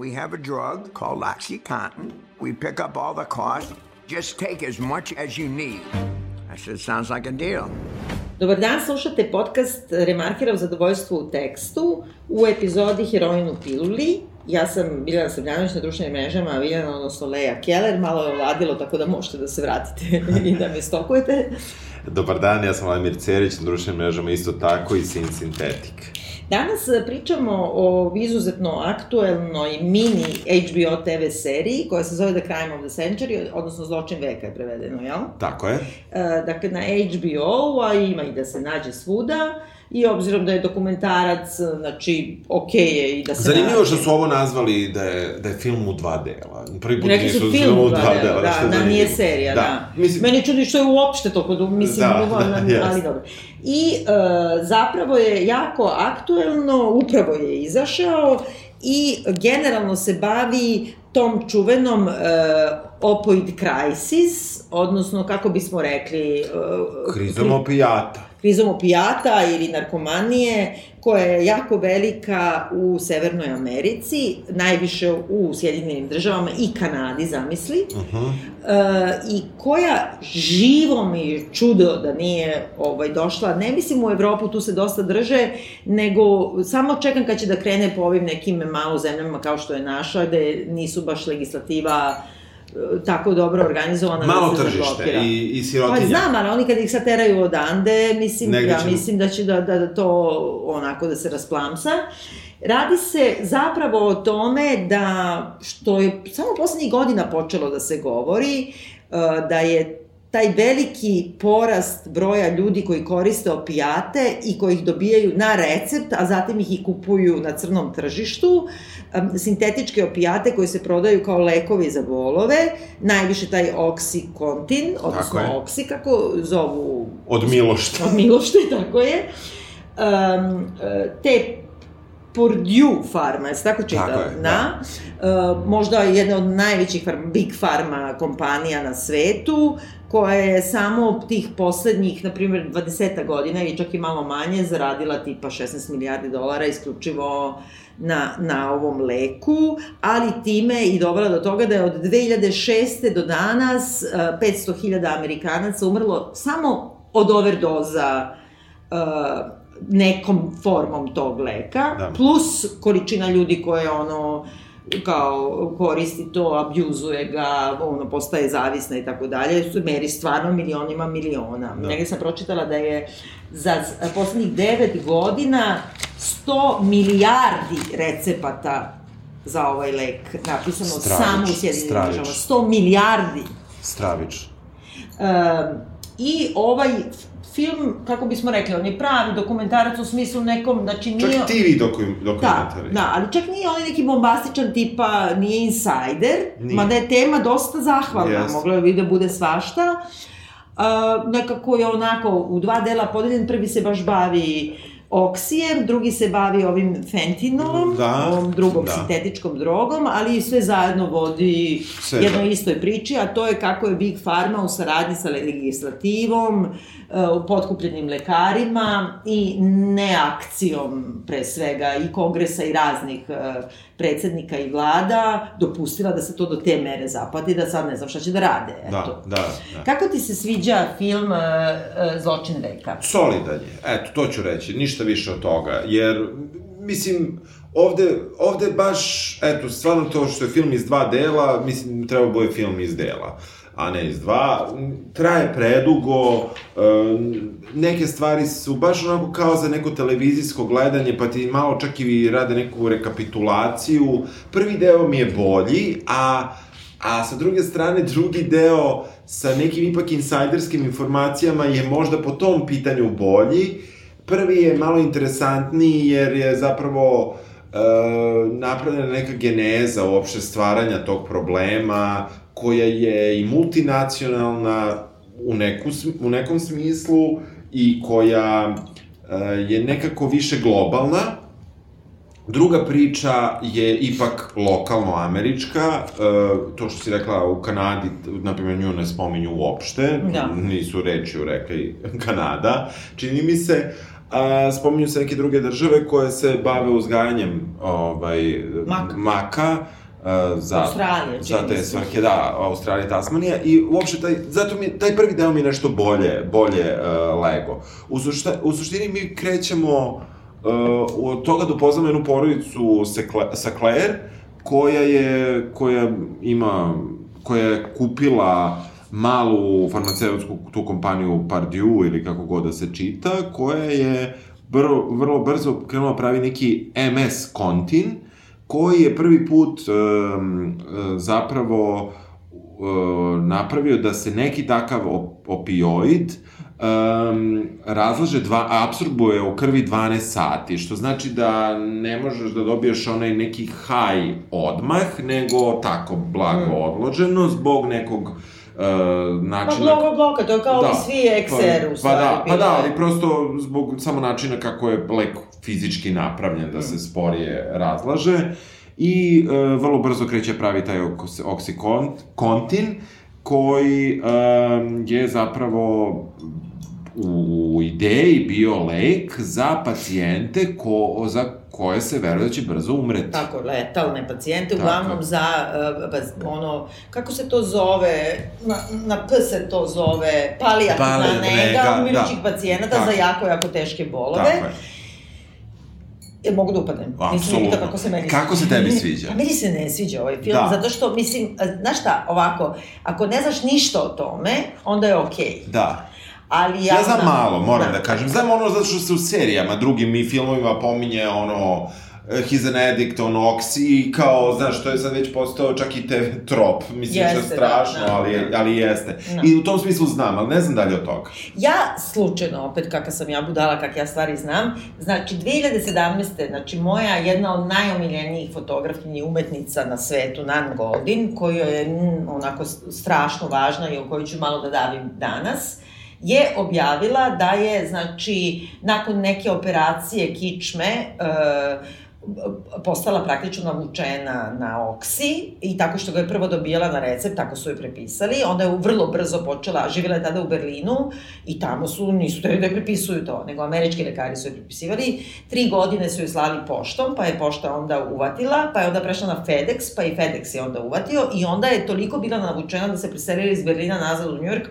We have a drug called OxyContin. We pick up all the costs. Just take as much as you need. I said, sounds like a deal. Dobar dan, slušate podcast Remarkera o zadovoljstvu u tekstu u epizodi Heroin u piluli. Ja sam Biljana Srbljanović na društvenim mrežama, a Biljana, odnosno Leja Keller, malo je ovladilo, tako da možete da se vratite i da me stokujete. Dobar dan, ja sam Vladimir Cerić, na društvenim mrežama isto tako i Sin Synthetic. Danas e, pričamo o izuzetno aktuelnoj mini HBO TV seriji koja se zove The Crime of the Century, odnosno Zločin veka je prevedeno, jel? Tako je. E, dakle, na HBO, a ima i da se nađe svuda i obzirom da je dokumentarac, znači, okej okay je i da se Zanimljivo što su ovo nazvali da je, da je film u dva dela. Prvi put nisu su film u dva dela, da, što je da, nije serija, da. da. Mislim, Meni čudi što je uopšte toliko, mislim, Da, da, da, ali jest. dobro. I e, zapravo je jako aktuelno, upravo je izašao i generalno se bavi tom čuvenom e, opioid crisis, odnosno, kako bismo rekli... E, krizom opijata. Krizom opijata ili narkomanije, koja je jako velika u Severnoj Americi, najviše u Sjedinjenim državama i Kanadi, zamisli, Uh -huh. e, i koja živo mi je čudo da nije ovaj, došla, ne mislim u Evropu, tu se dosta drže, nego samo čekam kad će da krene po ovim nekim malo zemljama kao što je naša, gde nisu baš legislativa e, tako dobro organizovana Malo da tržište i, i Pa sirotinja. znam, ali oni kad ih sad teraju odande, mislim, Negde ja će- mislim da će da, da, da to onako da se rasplamsa. Radi se zapravo o tome da, što je samo poslednjih godina počelo da se govori, uh, da je taj veliki porast broja ljudi koji koriste opijate i koji ih dobijaju na recept, a zatim ih i kupuju na crnom tržištu, sintetičke opijate koje se prodaju kao lekovi za bolove, najviše taj oksikontin, odnosno oksi, kako zovu Od Milošta. od Milošte, tako je. Um, te Purdue Pharma, je tako čita? Tako je, na, uh, možda jedna od najvećih farm, big pharma kompanija na svetu, koja je samo tih poslednjih, na primjer, 20 godina ili čak i malo manje, zaradila tipa 16 milijardi dolara isključivo na, na ovom leku, ali time i dovela do toga da je od 2006. do danas uh, 500.000 Amerikanaca umrlo samo od overdoza uh, nekom formom tog leka, Da. plus količina ljudi koje ono kao koristi to, abjuzuje ga, ono, postaje zavisna i tako dalje, su meri stvarno milionima miliona. Da. Negde sam pročitala da je za poslednjih 9 godina 100 milijardi recepata za ovaj lek napisano Stravično, samo u Sjedinim državama. 100 milijardi. Stravično. Um, I ovaj film, kako bismo rekli, on je pravi dokumentarac u smislu nekom, znači nije... Čak TV dokum, Da, dokumentari. da, ali čak nije onaj neki bombastičan tipa, nije insider, Nije. mada je tema dosta zahvalna, Jeste. moglo je da bude svašta. Uh, nekako je onako u dva dela podeljen, prvi se baš bavi oksijem, drugi se bavi ovim fentinolom, Da, ovom drugom da. sintetičkom drogom, ali sve zajedno vodi Sve jednoj da. istoj priči, a to je kako je Big Pharma u saradnji sa legislativom, uh, potkupljenim lekarima i neakcijom pre svega i kongresa i raznih uh, predsednika i vlada dopustila da se to do te mere zapati da sad ne znam šta će da rade. Eto. Da, da, da. Kako ti se sviđa film uh, uh, Zločin veka? Solidan je, eto, to ću reći, ništa više od toga, jer, mislim, ovde, ovde baš, eto, stvarno to što je film iz dva dela, mislim, treba bude film iz dela, a ne iz dva, traje predugo, e, neke stvari su baš onako kao za neko televizijsko gledanje, pa ti malo čak i rade neku rekapitulaciju, prvi deo mi je bolji, a A sa druge strane, drugi deo sa nekim ipak insajderskim informacijama je možda po tom pitanju bolji. Prvi je malo interesantniji jer je zapravo e, napravljena neka geneza uopšte stvaranja tog problema, koja je i multinacionalna u, neku, u nekom smislu i koja e, je nekako više globalna, Druga priča je ipak lokalno-američka, e, to što si rekla u Kanadi, na primjer nju ne spominju uopšte, Da. nisu reči u rekli Kanada, čini mi se, A, spominju se neke druge države koje se bave uzgajanjem ovaj, Maka. maka za, Australija, za te svrhe, da, Australija, Tasmanija i uopšte taj, zato mi, taj prvi deo mi je nešto bolje, bolje uh, lego. U, sušta, u suštini mi krećemo uh, od toga da upoznamo jednu porodicu sa, sa Claire, koja je, koja ima, koja je kupila malu farmaceutsku tu kompaniju Pardieu ili kako god da se čita, koja je vrlo, vrlo brzo krenula pravi neki MS kontin, koji je prvi put um, zapravo um, napravio da se neki takav op opioid um, razlaže, dva, absorbuje u krvi 12 sati, što znači da ne možeš da dobiješ onaj neki haj odmah, nego tako blago odloženo zbog nekog uh, Pa načina... blogo bloka, to je kao da, i svi XR u pa, stvari. pa da, pa da, ali prosto zbog samo načina kako je lek fizički napravljen, da se sporije razlaže. I e, vrlo brzo kreće pravi taj oksikontin, koji e, je zapravo u ideji bio lek za pacijente ko, za koje se veruje da će brzo umreti. Tako, letalne pacijente, Tako uglavnom za, uh, ono, kako se to zove, na, na P se to zove, palijativna Pali- nega, nega, umirućih da. pacijenata Tako. za jako, jako teške bolove. Tako je. E, mogu da upadnem? Apsolutno. pitao kako se meni Kako se tebi sviđa? A meni se ne sviđa ovaj film, Da. zato što, mislim, a, znaš šta, ovako, ako ne znaš ništa o tome, onda je okej. Da. Ali ja, Ja znam malo, moram da. da kažem. Znam ono zato što se u serijama, drugim i filmovima pominje ono eh, he's an addict on oxy i kao, znaš, to je sad već postao čak i TV trop. Mislim što je Jeste, strašno, da, da, ali, da. ali jeste. Da. I u tom smislu znam, ali ne znam dalje od toga. Ja, slučajno, opet kaka sam ja budala, kak ja stvari znam, znači 2017. znači moja jedna od najomiljenijih fotografkinji umetnica na svetu, Nan Goldin, koja je mm, onako strašno važna i o kojoj ću malo da davim danas, je objavila da je, znači, nakon neke operacije kičme, e, postala praktično navučena na oksi i tako što ga je prvo dobijala na recept, tako su je prepisali, onda je vrlo brzo počela, živjela je tada u Berlinu i tamo su, nisu teli da je prepisuju to, nego američki lekari su je prepisivali, tri godine su je slali poštom, pa je pošta onda uvatila, pa je onda prešla na FedEx, pa i FedEx je onda uvatio i onda je toliko bila navučena da se preselila iz Berlina nazad u Njujork,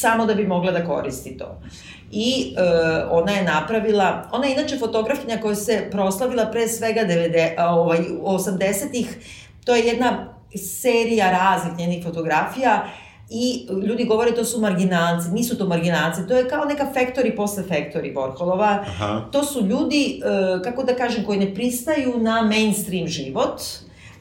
samo da bi mogla da koristi to. I e, ona je napravila, ona je inače fotografkinja koja se proslavila pre svega 90, a, ovaj, 80-ih, to je jedna serija raznih njenih fotografija i ljudi govore to su marginalci, nisu to marginalci, to je kao neka factory posle factory Warholova. Aha. To su ljudi, e, kako da kažem, koji ne pristaju na mainstream život,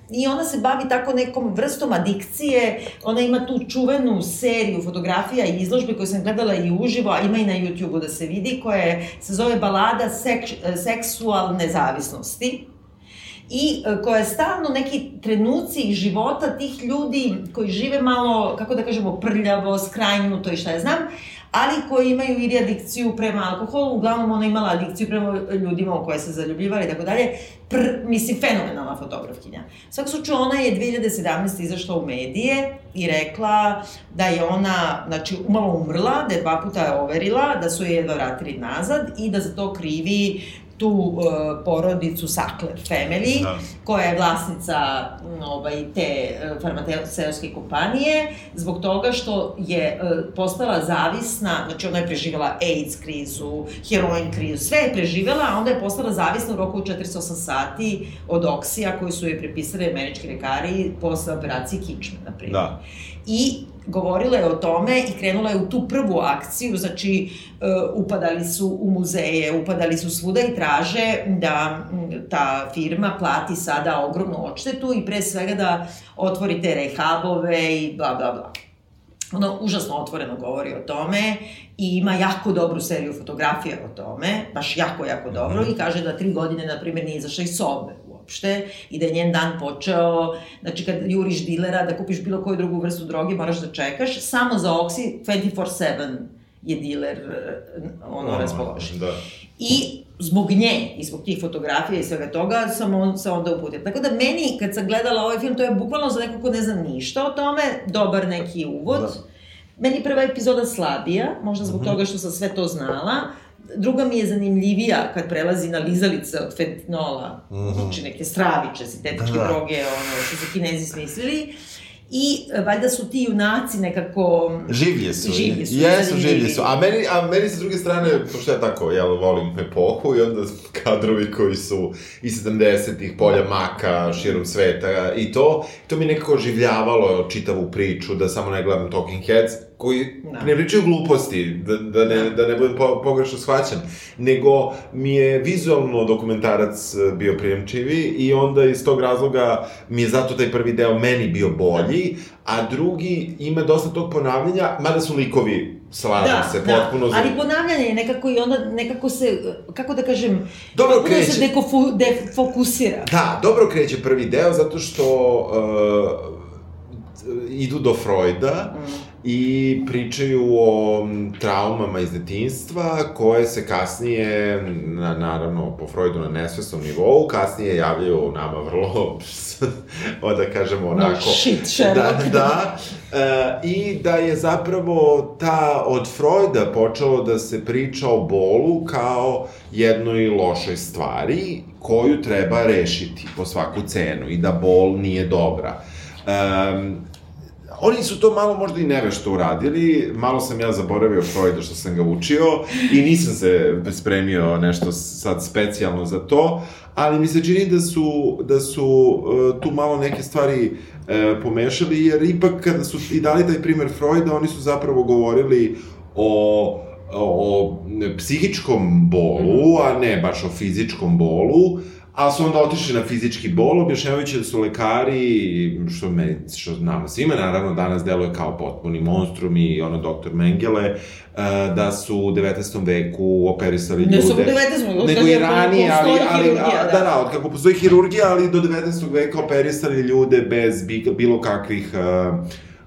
I ona se bavi tako nekom vrstom adikcije, ona ima tu čuvenu seriju fotografija i izložbe koje sam gledala i uživo, a ima i na YouTube-u da se vidi, koja je, se zove Balada sek, seksualne zavisnosti. I e, koja je stalno neki trenuci života tih ljudi koji žive malo, kako da kažemo, prljavo, skrajnuto i šta ja znam, ali koji imaju ili adikciju prema alkoholu, uglavnom ona imala adikciju prema ljudima u koje se zaljubljivala i tako dalje, pr, mislim, fenomenalna fotografkinja. U svakom slučaju, ona je 2017. izašla u medije i rekla da je ona, znači, umalo umrla, da je dva puta overila, da su je jedva vratili nazad i da za to krivi tu uh, porodicu Sackler Family, Da. koja je vlasnica ovaj, te uh, farmaceutske kompanije, zbog toga što je uh, postala zavisna, znači ona je preživjela AIDS krizu, heroin krizu, sve je preživjela, a onda je postala zavisna u roku od 48 sati od oksija koji su je prepisali američki lekari posle operacije kičme, na primjer. Da. I govorila je o tome i krenula je u tu prvu akciju, znači uh, upadali su u muzeje, upadali su svuda i traže da ta firma plati sada ogromnu odštetu i pre svega da otvori te rehabove i bla bla bla. Ona užasno otvoreno govori o tome i ima jako dobru seriju fotografija o tome, baš jako, jako dobro i kaže da tri godine, na primjer, nije izašla iz sobe uopšte i da je njen dan počeo, znači kad juriš dilera da kupiš bilo koju drugu vrstu droge, moraš da čekaš, samo za oksi 24-7 je diler eh, ono raspoložen. Da. I zbog nje i zbog tih fotografija i svega toga sam on, se onda uputila. Tako da meni, kad sam gledala ovaj film, to je bukvalno za nekog ko ne zna ništa o tome, dobar neki uvod. Da. Meni prva epizoda slabija, možda zbog toga što sam sve to znala, druga mi je zanimljivija kad prelazi na lizalice od fentinola, mm -hmm. znači neke straviče, sintetičke da. droge, ono što su kinezi smislili. I e, valjda su ti junaci nekako... Življe su. Življe su. Jesu, življe su. A meni, a meni sa druge strane, pošto ja tako, jel, volim epohu i onda kadrovi koji su i 70-ih, polja maka, širom sveta i to, to mi nekako oživljavalo čitavu priču, da samo ne gledam Talking Heads, koji da. ne pričaju gluposti, da, da, ne, da ne budem po, pogrešno shvaćan, nego mi je vizualno dokumentarac e, bio prijemčivi i onda iz tog razloga mi je zato taj prvi deo meni bio bolji, a drugi ima dosta tog ponavljanja, mada su likovi slažem da, se, da. potpuno... Da, ali ponavljanje je nekako i onda nekako se, kako da kažem, dobro kreće. se dekofu, defokusira. Da, dobro kreće prvi deo, zato što uh, idu do Freuda mm. I pričaju o traumama iz detinstva koje se kasnije, na, naravno po Freudu na nesvesnom nivou, kasnije javljaju nama vrlo, da kažemo onako... No shit, Sherlock. Da, da. E, I da je zapravo ta, od Freuda počelo da se priča o bolu kao jednoj lošoj stvari koju treba rešiti po svaku cenu i da bol nije dobra. Um, Oni su to malo možda i nevešto uradili, malo sam ja zaboravio Freuda što sam ga učio i nisam se spremio nešto sad specijalno za to, ali mi se čini da su, da su uh, tu malo neke stvari uh, pomešali, jer ipak kada su i dali taj primer Freuda, oni su zapravo govorili o o psihičkom bolu, a ne baš o fizičkom bolu, ali su onda otišli na fizički bol, objašnjavajući da su lekari, što, me, što nama svima naravno danas deluje kao potpuni monstrum i ono doktor Mengele, uh, da su u 19. veku operisali ljude. Ne samo u 19. nego i ranije, ali, ali, a, da, da, od kako postoji hirurgija, ali do 19. veka operisali ljude bez bilo kakvih uh,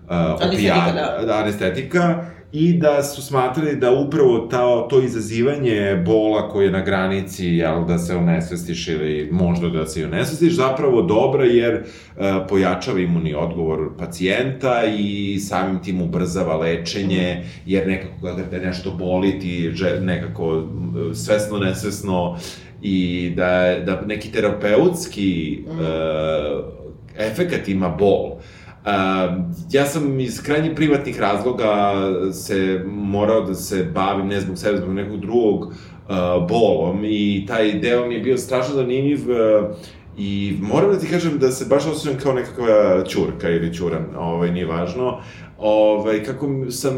uh, opijata, da. da, anestetika i da su smatrali da upravo ta, to izazivanje bola koje je na granici, jel, da se onesvestiš ili možda da se onesvestiš, zapravo dobra jer uh, pojačava imunni odgovor pacijenta i samim tim ubrzava lečenje, jer nekako kada te nešto boli ti nekako e, svesno, nesvesno i da, da neki terapeutski uh, efekat ima bol. Uh, ja sam iz krajnjih privatnih razloga se morao da se bavim, ne zbog sebe, zbog nekog drugog bolom i taj deo mi je bio strašno zanimljiv i moram da ti kažem da se baš osjećam kao nekakva čurka ili čuran, ovaj, nije važno, ovaj, kako sam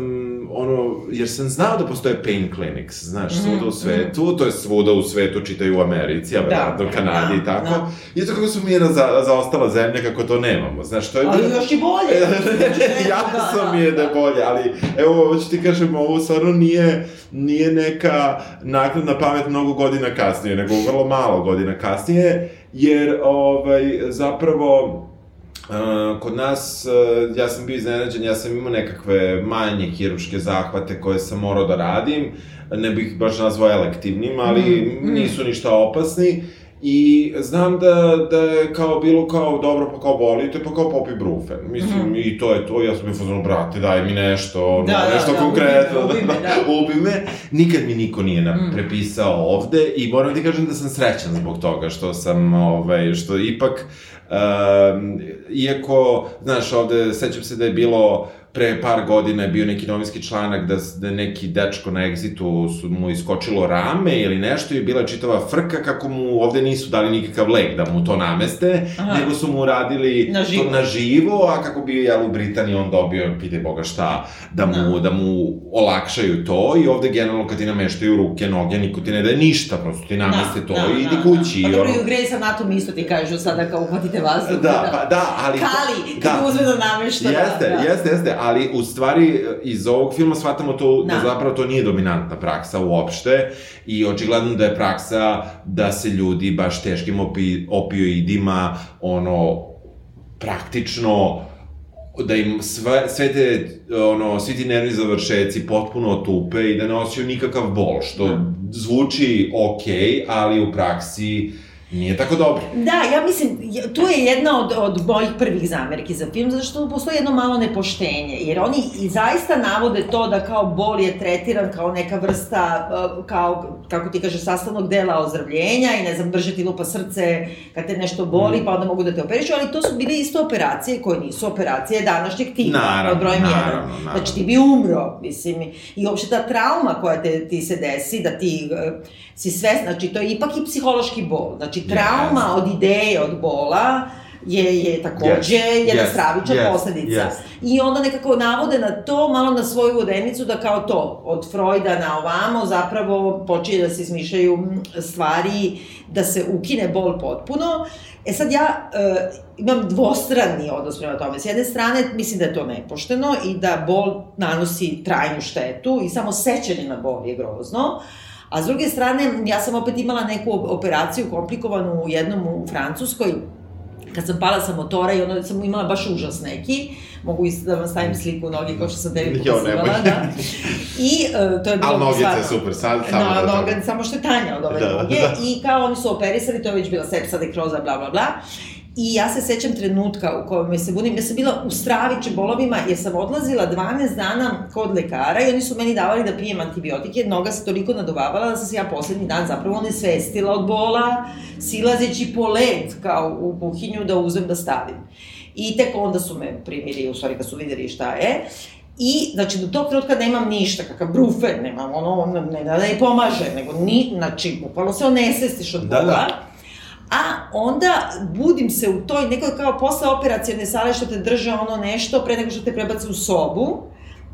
ono, jer sam znao da postoje pain clinics, znaš, mm -hmm. svuda u svetu, to je svuda u svetu, čitaju u Americi, a da, do Kanadi da, i tako. Da. I to kako su mi jedna za, zaostala zemlja, kako to nemamo, znaš, to je... Ali još i bolje! ja da, sam mi je da je bolje, ali, evo, hoću ti kažem, ovo stvarno nije, nije neka nakladna pamet mnogo godina kasnije, nego vrlo malo godina kasnije, jer, ovaj, zapravo, Uh, kod nas, uh, ja sam bio iznenađen, ja sam imao nekakve manje hiruške zahvate koje sam morao da radim, ne bih baš nazvao elektivnim, ali mm, nisu ništa opasni. I znam da, da je kao bilo kao dobro pa kao boli, to je pa kao popi brufen. Mislim, mm. i to je to, ja sam mi fazonu, brate, daj mi nešto, no, da, da, nešto da, konkretno, ubi me, da, da, ubi me. Nikad mi niko nije na, mm. prepisao ovde i moram ti kažem da sam srećan zbog toga što sam, ovaj, što ipak Um, iako, znaš, ovde, sećam se da je bilo pre par godina je bio neki novinski članak da, da neki dečko na egzitu su mu iskočilo rame ili nešto i bila čitava frka kako mu ovde nisu dali nikakav lek da mu to nameste, Aha. nego su mu radili na živo. to na živo, a kako bi jel u Britaniji on dobio, pite boga šta, da mu, no. da mu olakšaju to i ovde generalno kad ti nameštaju ruke, noge, niko ti ne daje ništa, prosto ti nameste no, to no, i idi kući. Pa dobro, i u Grey's Anatomy isto ti kažu sada kao uhvatite vazduh. Da, da, pa da, ali... Kali, kad da. uzme da namešta. Jeste, da, da. jeste, jeste, ali u stvari iz ovog filma shvatamo to da. da zapravo to nije dominantna praksa uopšte i očigledno da je praksa da se ljudi baš teškim opi, opioidima ono praktično da im sve, sve te, ono, svi ti nervni završeci potpuno otupe i da ne osjećaju nikakav bol, što da. zvuči okej, okay, ali u praksi nije tako dobro. Da, ja mislim, tu je jedna od, od mojih prvih zamerki za film, zato što postoji jedno malo nepoštenje, jer oni i zaista navode to da kao bol je tretiran kao neka vrsta, uh, kao, kako ti kaže, sastavnog dela ozdravljenja i ne znam, drže ti lupa srce kad te nešto boli, mm. pa onda mogu da te operišu, ali to su bile isto operacije koje nisu operacije današnjeg tipa, naravno, od brojem naravno, jedan. Naravno. Znači ti bi umro, mislim, i uopšte ta trauma koja te, ti se desi, da ti uh, si sve, znači to je ipak i psihološki bol, znači trauma yes. od ideje, od bola, je, je takođe yes. jedna yes. stravična yes. posledica. Yes. I onda nekako navode na to, malo na svoju vodenicu, da kao to, od Freuda na ovamo, zapravo počinje da se izmišljaju stvari, da se ukine bol potpuno. E sad ja e, imam dvostrani odnos prema tome. S jedne strane, mislim da je to nepošteno i da bol nanosi trajnu štetu i samo sećanje na bol je grozno. A s druge strane, ja sam opet imala neku operaciju komplikovanu u jednom u Francuskoj, kad sam pala sa motora i onda sam imala baš užas neki, mogu i da vam stavim sliku u nogi kao što sam tebi pokazivala, da. I uh, to je bilo... Ali nogice je super, sad, samo no, da noga, samo što je tanja od ove da, noge. Da. I kao oni su operisali, to je već bila sepsa, dekroza, bla, bla, bla. I ja se sećam trenutka u kojem se budim, ja sam bila u straviće bolovima jer sam odlazila 12 dana kod lekara i oni su meni davali da pijem antibiotike, noga se toliko nadovavala da sam se ja poslednji dan zapravo onesvestila od bola, silazeći po led kao u kuhinju da uzem da stavim. I tek onda su me primili, u stvari kad su videli šta je, I, znači, do tog trenutka nemam ništa, kakav brufen, nemam ono, ne da ne pomaže, nego ni, znači, bukvalno se onesvestiš od bola. Da, da a onda budim se u toj nekoj kao posle operacijone sale što te drže ono nešto pre nego što te prebace u sobu,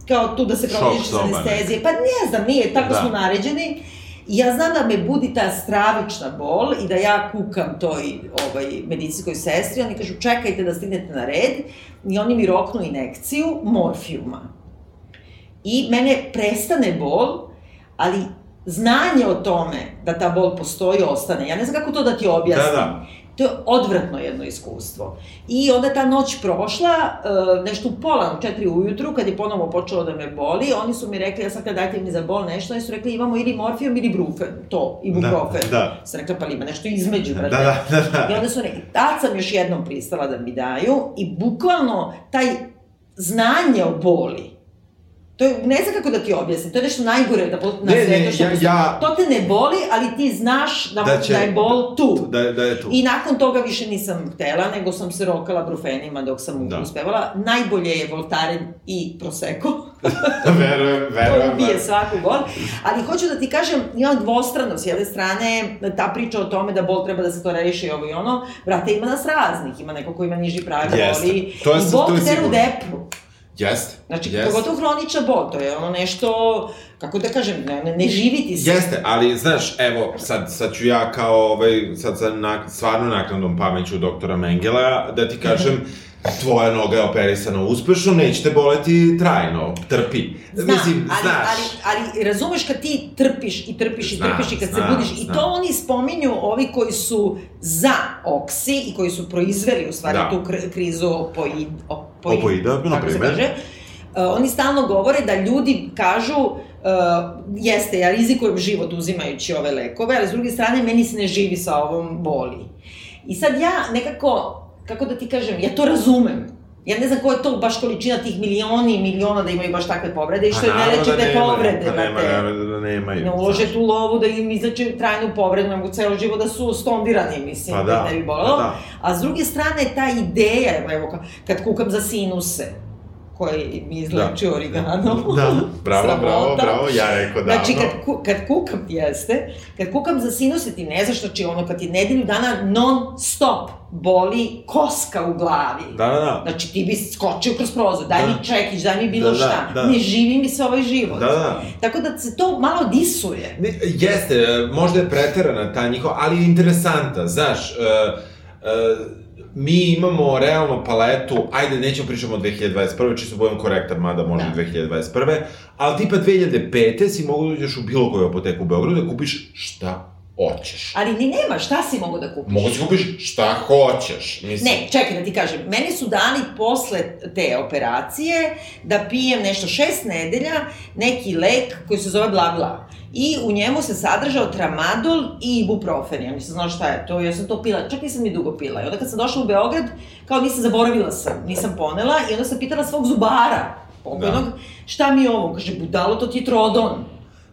kao tu da se provodiš iz anestezije. Pa ne znam, nije, tako da. smo naređeni. I ja znam da me budi ta stravična bol i da ja kukam toj ovaj, medicinskoj sestri, oni kažu čekajte da stignete na red i oni mi roknu inekciju morfijuma. I mene prestane bol, ali znanje o tome da ta bol postoji ostane. Ja ne znam kako to da ti objasnim. Da, da. To je odvratno jedno iskustvo. I onda ta noć prošla, e, nešto u pola, u četiri ujutru, kad je ponovo počelo da me boli, oni su mi rekli, ja sam kada dajte mi za bol nešto, oni su rekli imamo ili morfijom ili brufen, to, ibuprofen. Da, da. Sam rekla, pa ima nešto između, da, brate. Da, da, da, I onda su rekli, tad sam još jednom pristala da mi daju i bukvalno taj znanje o boli, To je, ne znam kako da ti objasnim, to je nešto najgore da na ne, svetu što ja, ja, To te ne boli, ali ti znaš da, da, će, da je bol tu. Da, da je tu. I nakon toga više nisam htela, nego sam se rokala brufenima dok sam da. uspevala. Najbolje je Voltaren i Prosecco. verujem, verujem. to ubije svaku bol. Ali hoću da ti kažem, imam dvostrano, s jedne strane, ta priča o tome da bol treba da se to reši ovo i ono, brate, ima nas raznih, ima neko ko ima niži prag, yes. boli. To je, I bol te u depru. Jeste. Znači, jest. pogotovo hronična bol, to je ono nešto, kako da kažem, ne, ne, živiti se. Jeste, ali, znaš, evo, sad, sad ću ja kao, ovaj, sad sa na, stvarno naknadnom pameću doktora Mengela, da ti kažem, tvoja noga je operisana uspešno, neće te boleti trajno, trpi. Znam, Mislim, ali, znaš. Ali, ali razumeš kad ti trpiš i trpiš i trpiš i kad znam, se budiš, znam. i to oni spominju ovi koji su za oksi i koji su proizveli u stvari da. tu krizu opoid, opoid, opoida, na primer. Kaže, uh, oni stalno govore da ljudi kažu uh, jeste, ja rizikujem život uzimajući ove lekove, ali s druge strane meni se ne živi sa ovom boli. I sad ja nekako kako da ti kažem, ja to razumem. Ja ne znam koja je to baš količina tih milioni i miliona da imaju baš takve povrede i što je ne leče te da povrede. Pa nema, nema, da nemaju. Ne ulože tu lovu da im izleče trajnu povredu, nego celo živo da su stondirani, mislim, pa da, da ne bi bolelo. Pa da. A s druge strane, ta ideja, evo, kad kukam za sinuse, koji mi izlečio da. origano. Da, bravo, bravo, bravo, ja rekao da. Znači, kad, ku, kad kukam, jeste, kad kukam za sinuse, ti ne znaš, znači ono, kad ti nedelju dana non stop boli koska u glavi. Da, da, da. Znači, ti bi skočio kroz prozor, daj da. mi čekić, daj mi bilo da, da šta. Da, da. Ne živi mi se ovaj život. Da, da. Tako da se to malo disuje. Ne, jeste, možda je preterana ta njihova, ali interesanta, znaš, uh, uh, mi imamo realno paletu, ajde, nećemo pričamo o 2021. čisto budem korektan, mada može da. 2021. Ali tipa 2005. si mogu da uđeš u bilo koju apoteku u Beogradu da kupiš šta hoćeš. Ali ni nema, šta si mogu da kupiš? Mogu da kupiš šta hoćeš. Mislim. Ne, čekaj da ti kažem, meni su dali posle te operacije da pijem nešto šest nedelja, neki lek koji se zove bla bla. I u njemu se sadržao tramadol i ibuprofen. Ja nisam znala šta je to, ja sam to pila, čak nisam ni dugo pila. I onda kad sam došla u Beograd, kao nisam zaboravila sam, nisam ponela i onda sam pitala svog zubara, pokojnog, da. šta mi je ovo? Kaže, budalo, to ti je trodon.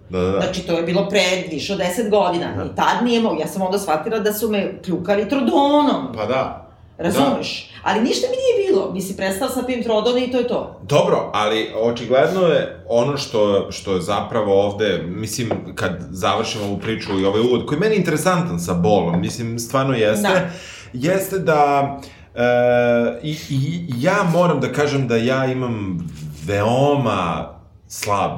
Da, da, da. Znači, to je bilo pre više od 10 godina. Da. I tad nije mogu. Ja sam onda shvatila da su me kljukali trodonom. Pa da. Razumeš? Da. Ali ništa mi nije bilo. Mi si prestala sa pim trodone i to je to. Dobro, ali očigledno je ono što, što je zapravo ovde, mislim, kad završimo ovu priču i ovaj uvod, koji je meni interesantan sa bolom, mislim, stvarno jeste, da. jeste da... E, i, I ja moram da kažem da ja imam veoma slab,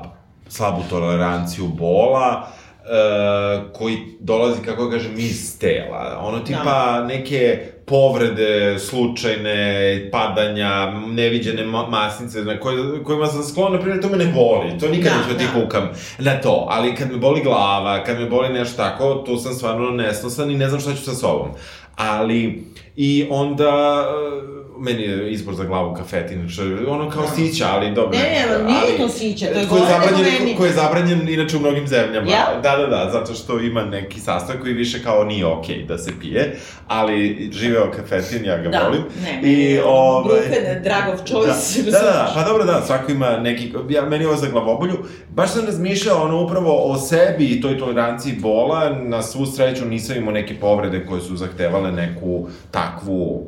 slabu toleranciju bola, uh, koji dolazi, kako kažem, iz tela. Ono tipa da. neke povrede slučajne, padanja, neviđene masnice na koje, kojima sam sklon, na primjer, to me ne boli. To nikad da, neću da. ti kukam na to. Ali kad me boli glava, kad me boli nešto tako, tu sam stvarno nesnosan i ne znam šta ću sa sobom. Ali, i onda meni je izbor za glavu kafetin, što je ono kao sića, ali dobro. Ne, ne, nije ali, to sića, to je je zabranjen, meni. Koji je zabranjen inače u mnogim zemljama. Ja? Da, da, da, zato što ima neki sastojak koji više kao nije okej okay da se pije, ali živeo kafetin, ja ga da, volim. Ne, I, ovaj, Brufen, dragov choice. Da, da, da, pa dobro, da, svako ima neki, ja, meni ovo za glavobolju, baš sam razmišljao ono upravo o sebi i toj toleranciji bola, na svu sreću nisam imao neke povrede koje su zahtevale neku takvu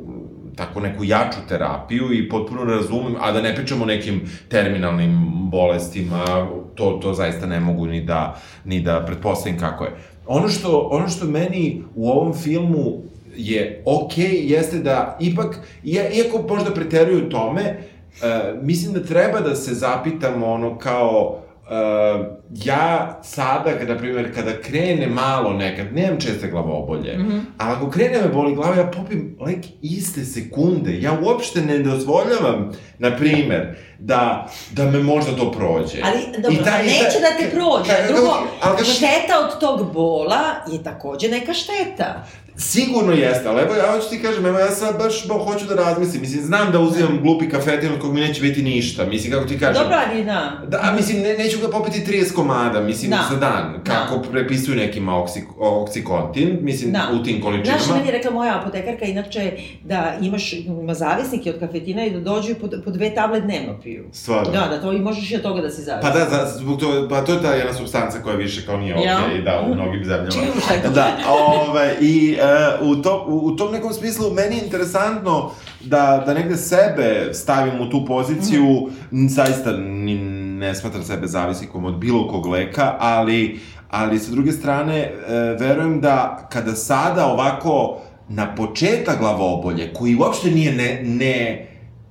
tako neku jaču terapiju i potpuno razumem, a da ne pričamo o nekim terminalnim bolestima, to, to zaista ne mogu ni da, ni da pretpostavim kako je. Ono što, ono što meni u ovom filmu je okej, okay, jeste da ipak, iako možda preteruju tome, uh, mislim da treba da se zapitamo ono kao, uh, ja sada, kada, primjer, kada krene malo nekad, nemam česte glavobolje, mm -hmm. ali ako krene me boli glava, ja popim lek iste sekunde. Ja uopšte ne dozvoljavam, na primjer, da, da me možda to prođe. Ali, dobro, I ta, neće da te prođe. Ka, Drugo, ali, šteta od tog bola je takođe neka šteta. Sigurno jeste, ali evo ja hoću ti kažem, evo ja sad baš bo, hoću da razmislim. Mislim, znam da uzimam glupi kafetin od kog mi neće biti ništa. Mislim, kako ti kažem. Dobro, ali da. Da, mislim, ne, neću ga popiti 30 komada, mislim, da. za dan. Da. Kako da. prepisuju nekim oksik, oksikontin, mislim, da. u tim količinama. Znaš, meni je rekla moja apotekarka, inače, da imaš, ima zavisnike od kafetina i da dođu po, po dve table dnevno piju. Stvarno. Da, da, to i možeš i od toga da si zavisni. Pa da, za, zbog to, pa to je ta jedna substanca koja više kao nije okej, okay, da, u mnogim zemljama. Čiju, da, ove, ovaj, i uh, u to, u, u tom nekom smislu meni je interesantno da, da negde sebe stavim u tu poziciju, mm. zaista ni, ne smatram sebe zavisnikom od bilo kog leka, ali, ali sa druge strane, e, verujem da kada sada ovako na početak glavobolje, koji uopšte nije ne, ne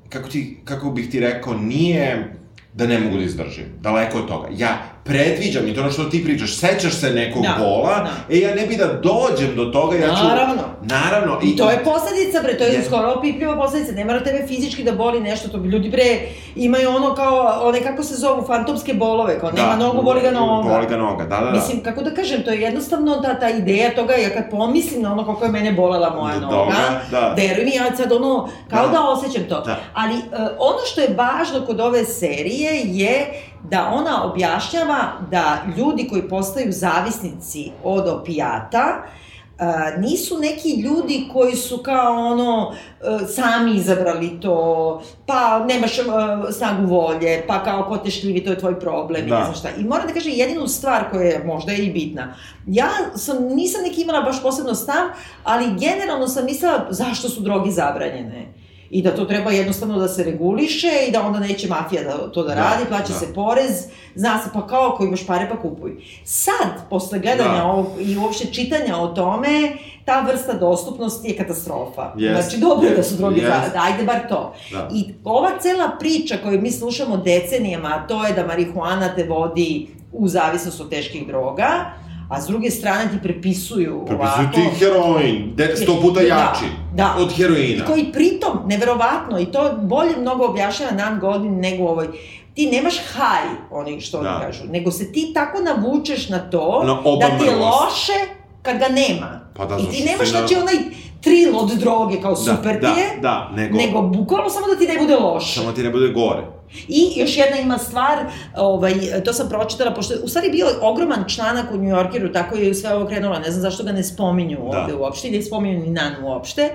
kako, ti, kako bih ti rekao, nije da ne mogu da izdržim. Daleko od toga. Ja predviđam, i to ono što ti pričaš, sećaš se nekog da, bola, da. e ja ne bi da dođem do toga, ja ću... Naravno. Naravno. I, I to je posledica, bre, to je, je skoro opipljiva posledica, ne mora tebe fizički da boli nešto, to bi ljudi, bre, imaju ono kao, one kako se zovu, fantomske bolove, kao da, nema nogu, boli ga noga. Boli ga noga, da, da, da. Mislim, kako da kažem, to je jednostavno ta, ta ideja toga, ja kad pomislim na ono kako je mene bolela moja da, noga, da. veruj mi, ja sad ono, kao da, da osjećam to. Da. Ali, uh, ono što je važno kod ove serije je da ona objašnjava da ljudi koji postaju zavisnici od opijata, Uh, nisu neki ljudi koji su kao ono uh, sami izabrali to, pa nemaš uh, snagu volje, pa kao ko te šljivi, to je tvoj problem da. i ne znam šta. I moram da kažem jedinu stvar koja je možda i bitna. Ja sam, nisam neki imala baš posebno stav, ali generalno sam mislila zašto su droge zabranjene i da to treba jednostavno da se reguliše i da onda neće mafija da to da, da radi, plaća da. se porez, zna se pa kao ako imaš pare pa kupuj. Sad, posle gledanja da. ovog i uopšte čitanja o tome, ta vrsta dostupnosti je katastrofa. Yes. Znači, dobro je da su droge yes. da, ajde bar to. Da. I ova cela priča koju mi slušamo decenijama, a to je da marihuana te vodi u zavisnost od teških droga, a s druge strane ti prepisuju Prepisuju ovako... ti heroin, de, sto puta da, jači da, od heroina. Koji pritom, neverovatno, i to bolje mnogo objašnjava Nan Godin nego ovoj ti nemaš haj, oni što da. oni kažu, nego se ti tako navučeš na to, na da ti je loše kad ga nema. Pa da, I ti nemaš, znači, onaj tril od droge, kao da, super da, ti je, da, nego, nego bukvalno samo da ti ne bude loše. Samo ti ne bude gore. I još jedna ima stvar, ovaj, to sam pročitala, pošto u stvari bio ogroman članak u New Yorkeru, tako je sve ovo krenulo, ne znam zašto ga ne spominju da. ovde uopšte, ne spominju ni nan uopšte.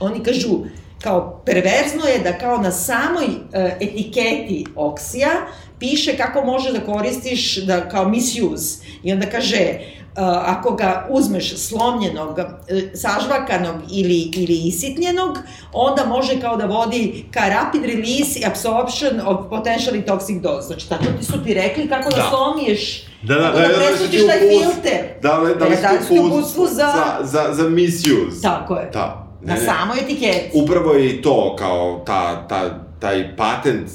Oni kažu, kao perverzno je da kao na samoj uh, etiketi oksija piše kako može da koristiš da kao misuse i onda kaže ako ga uzmeš slomljenog, uh, sažvakanog ili, ili isitnjenog, onda može kao da vodi ka rapid release i absorption of potentially toxic dose. Znači, tako ti su ti rekli kako da, da slomiješ Da, da, da, da, da, presutiš taj filter. Da, da, da, da, da, uputstvu za... za, za, za misuse. Tako je. Da. Ne, na samoj etiketi. Upravo je i to kao ta, ta, taj patent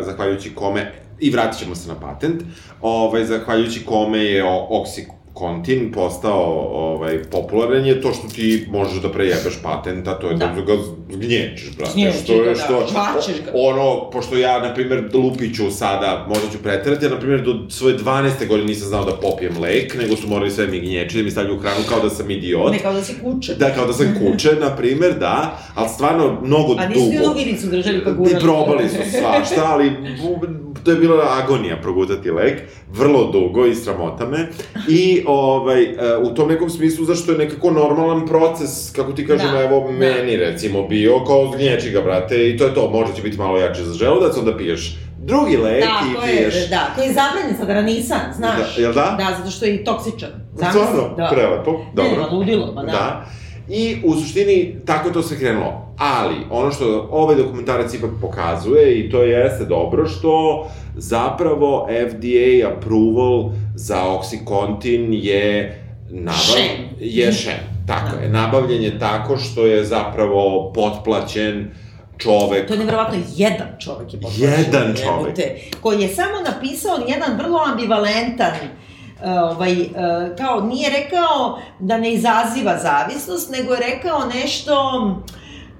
zahvaljujući kome i vratit ćemo se na patent, ovaj, zahvaljujući kome je oksik kontin postao ovaj, popularan je to što ti možeš da prejebeš patent, a to je da, da ga zgnječiš, brate. Zgnječiš što je, što, da, ga. Ono, pošto ja, na primjer, lupiću sada, možda ću preterati, ja, na primjer, do svoje 12. godine nisam znao da popijem lek, nego su morali sve mi gnječi, da mi stavljaju u hranu kao da sam idiot. Ne, kao da si kuće. Da, kao da sam kuće, na primjer, da, ali stvarno mnogo dugo. A nisu ti vilicu držali pa gurali. Probali su svašta, ali to je bila agonija progutati lek, vrlo dugo i sramota me. I ovaj, e, u tom nekom smislu, zašto je nekako normalan proces, kako ti kažem, da, evo, da. meni recimo bio, kao gnječi ga, brate, i to je to, možda će biti malo jače za želudac, onda piješ drugi lek da, i piješ... Da, koji je zabranjen sad, ranisan, znaš. Da, jel da? Da, zato što je i toksičan. Stvarno, da. prelepo, dobro. Ne, ludilo, pa da. da. I u suštini tako to sve krenulo. Ali, ono što ovaj dokumentarac ipak pokazuje, i to jeste dobro, što zapravo FDA approval za Oxycontin je nabav... Šen. Je šen, tako da. je. Nabavljen je tako što je zapravo potplaćen čovek... To je nevjerovatno, jedan čovek je potplaćen. Jedan čovek. Koji je samo napisao jedan vrlo ambivalentan ovaj, kao nije rekao da ne izaziva zavisnost, nego je rekao nešto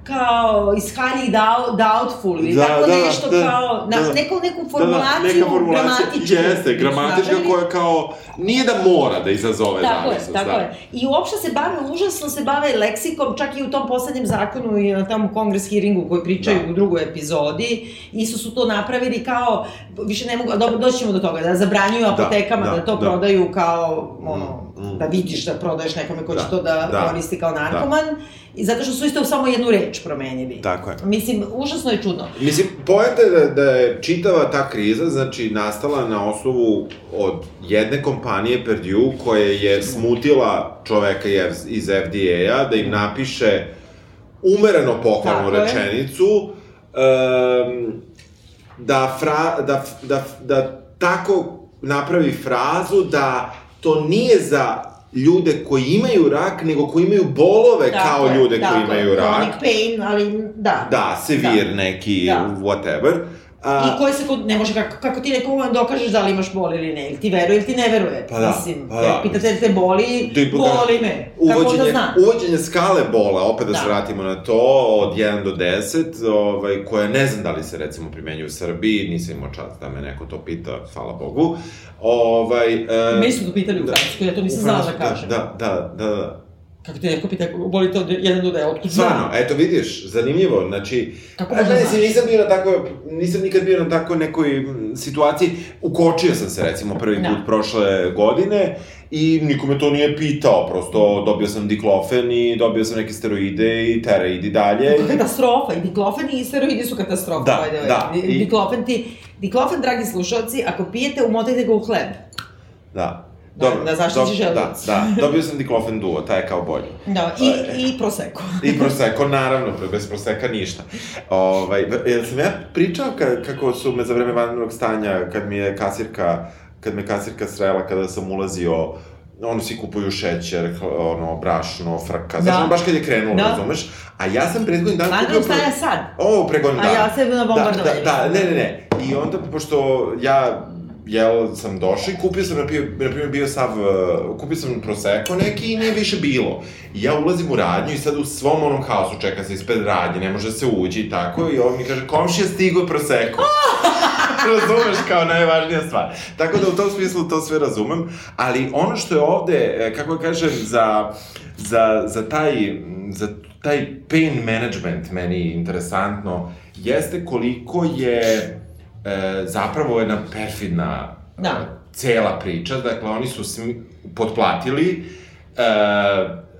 kao is highly doubtful ili da, tako da, nešto da, kao, na, da, neku, neku formulaciju, da, da, neka formulacija gramatičku. Jeste, gramatička koja kao, nije da mora da izazove tako zavisnost. Je, tako da. je, I uopšte se bave, užasno se bave leksikom, čak i u tom poslednjem zakonu i na tom kongres hearingu koji pričaju da. u drugoj epizodi, isto su to napravili kao, više ne mogu, dobro, doći ćemo do toga, da zabranjuju da, apotekama da, da, da to da. prodaju kao, ono, mm, mm. da vidiš da prodaješ nekome ko da, će to da, da koristi kao narkoman. Da I zato što su isto samo jednu reč promenili. Tako je. Mislim, užasno je čudno. Mislim, pojete da, da je čitava ta kriza, znači, nastala na osnovu od jedne kompanije Perdue, koja je smutila čoveka iz FDA-a da im napiše umereno pohvalnu Tako rečenicu, um, da, fra, da, da, da tako napravi frazu da to nije za ljude koji imaju rak, nego koji imaju bolove dakle, kao ljude dakle, koji imaju rak. Chronic pain, ali da. Da, sevir da. neki, da. whatever. A, I koji se kod, ne može, kako, kako ti nekom dokažeš da li imaš bol ili ne, ili ti veruje ili ti ne veruje. Pa da, Mislim, pa da. pitate te boli, ti boli me. Uvođenje, kako da znam? Uvođenje skale bola, opet da, da se vratimo na to, od 1 do 10, ovaj, koja ne znam da li se recimo primenjuje u Srbiji, nisam imao čast da me neko to pita, hvala Bogu. Ovaj, e, Mi su to pitali u da, Francuskoj, ja to nisam znala da, da kažem. Da, da, da, da. Kako ti neko pita, boli to jedan do da otkud znam? Stvarno, eto vidiš, zanimljivo, znači... Kako možda znaš? Nisam bio na tako, nisam nikad bio na tako nekoj situaciji, ukočio sam se recimo prvi da. put prošle godine i nikome to nije pitao, prosto dobio sam diklofen i dobio sam neke steroide i tera, idi dalje. Katastrofa, i diklofen i steroidi su katastrofa. Da, da. I... Diklofen ti, diklofen, dragi slušalci, ako pijete, umotajte ga u hleb. Da. Dobro, da, da zaštići želudac. Da, da, dobio sam diklofen duo, taj je kao bolji. Da, i, e, i proseko. I proseko, naravno, bez proseka ništa. Ovaj, jel sam ja pričao ka, kako su me za vreme vanrednog stanja, kad mi je kasirka, kad me kasirka srela kada sam ulazio ono svi kupuju šećer, ono, brašno, frka, da. znači baš kad je krenulo, da. razumeš? A ja sam predgodin dan kupio... stanja sad? O, pregodin dan. A ja sam na bombardovanju. Da, da, da, ne, ne, ne. I onda, pošto ja jel sam došao i kupio sam, na primjer, bio sav, uh, kupio sam Prosecco neki i nije više bilo. I ja ulazim u radnju i sad u svom onom haosu čeka se ispred radnje, ne može se ući i tako, i on mi kaže, komšija stigo Prosecco. razumeš kao najvažnija stvar. Tako da u tom smislu to sve razumem, ali ono što je ovde, e, kako kažem, za, za, za taj, za taj pain management meni interesantno, jeste koliko je e, zapravo jedna perfidna da. Cela priča, dakle oni su smi, potplatili, e,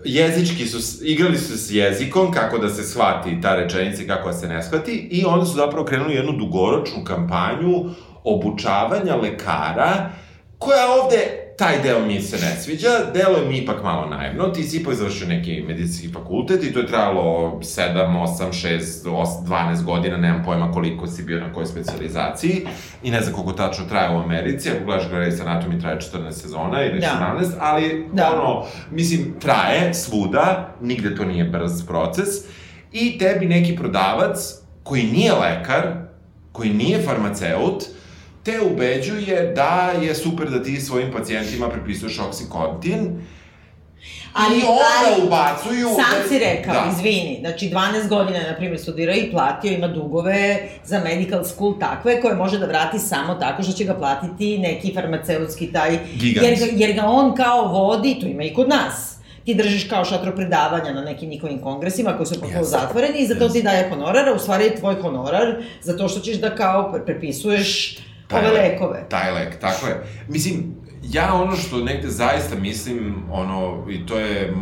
jezički su, igrali su s jezikom, kako da se shvati ta rečenica i kako da se ne shvati, i onda su zapravo krenuli jednu dugoročnu kampanju obučavanja lekara, koja ovde taj deo mi se ne sviđa, delo mi ipak malo naivno, ti si ipak završio neki medicinski fakultet i to je trajalo 7, 8, 6, 8, 12 godina, nemam pojma koliko si bio na kojoj specializaciji i ne znam koliko tačno traje u Americi, ako gledaš Grey's Anatomy traje 14 sezona ili da. 17, ali da. ono, mislim, traje svuda, nigde to nije brz proces i tebi neki prodavac koji nije lekar, koji nije farmaceut, te ubeđuje da je super da ti svojim pacijentima prepisuješ oksikontin, Ali, I onda ali, ubacuju... Sam da, si rekao, da. izvini, znači 12 godina, na primjer, studirao i platio, ima dugove za medical school takve, koje može da vrati samo tako što će ga platiti neki farmaceutski taj... Gigant. Jer, jer ga on kao vodi, to ima i kod nas ti držiš kao šatro predavanja na nekim njihovim kongresima koji su potpuno yes. zatvoreni i za to yes. ti daje honorar, a u stvari je tvoj honorar za to što ćeš da kao prepisuješ taj ove lekove. Taj lek, tako je. Mislim, ja ono što negde zaista mislim, ono, i to je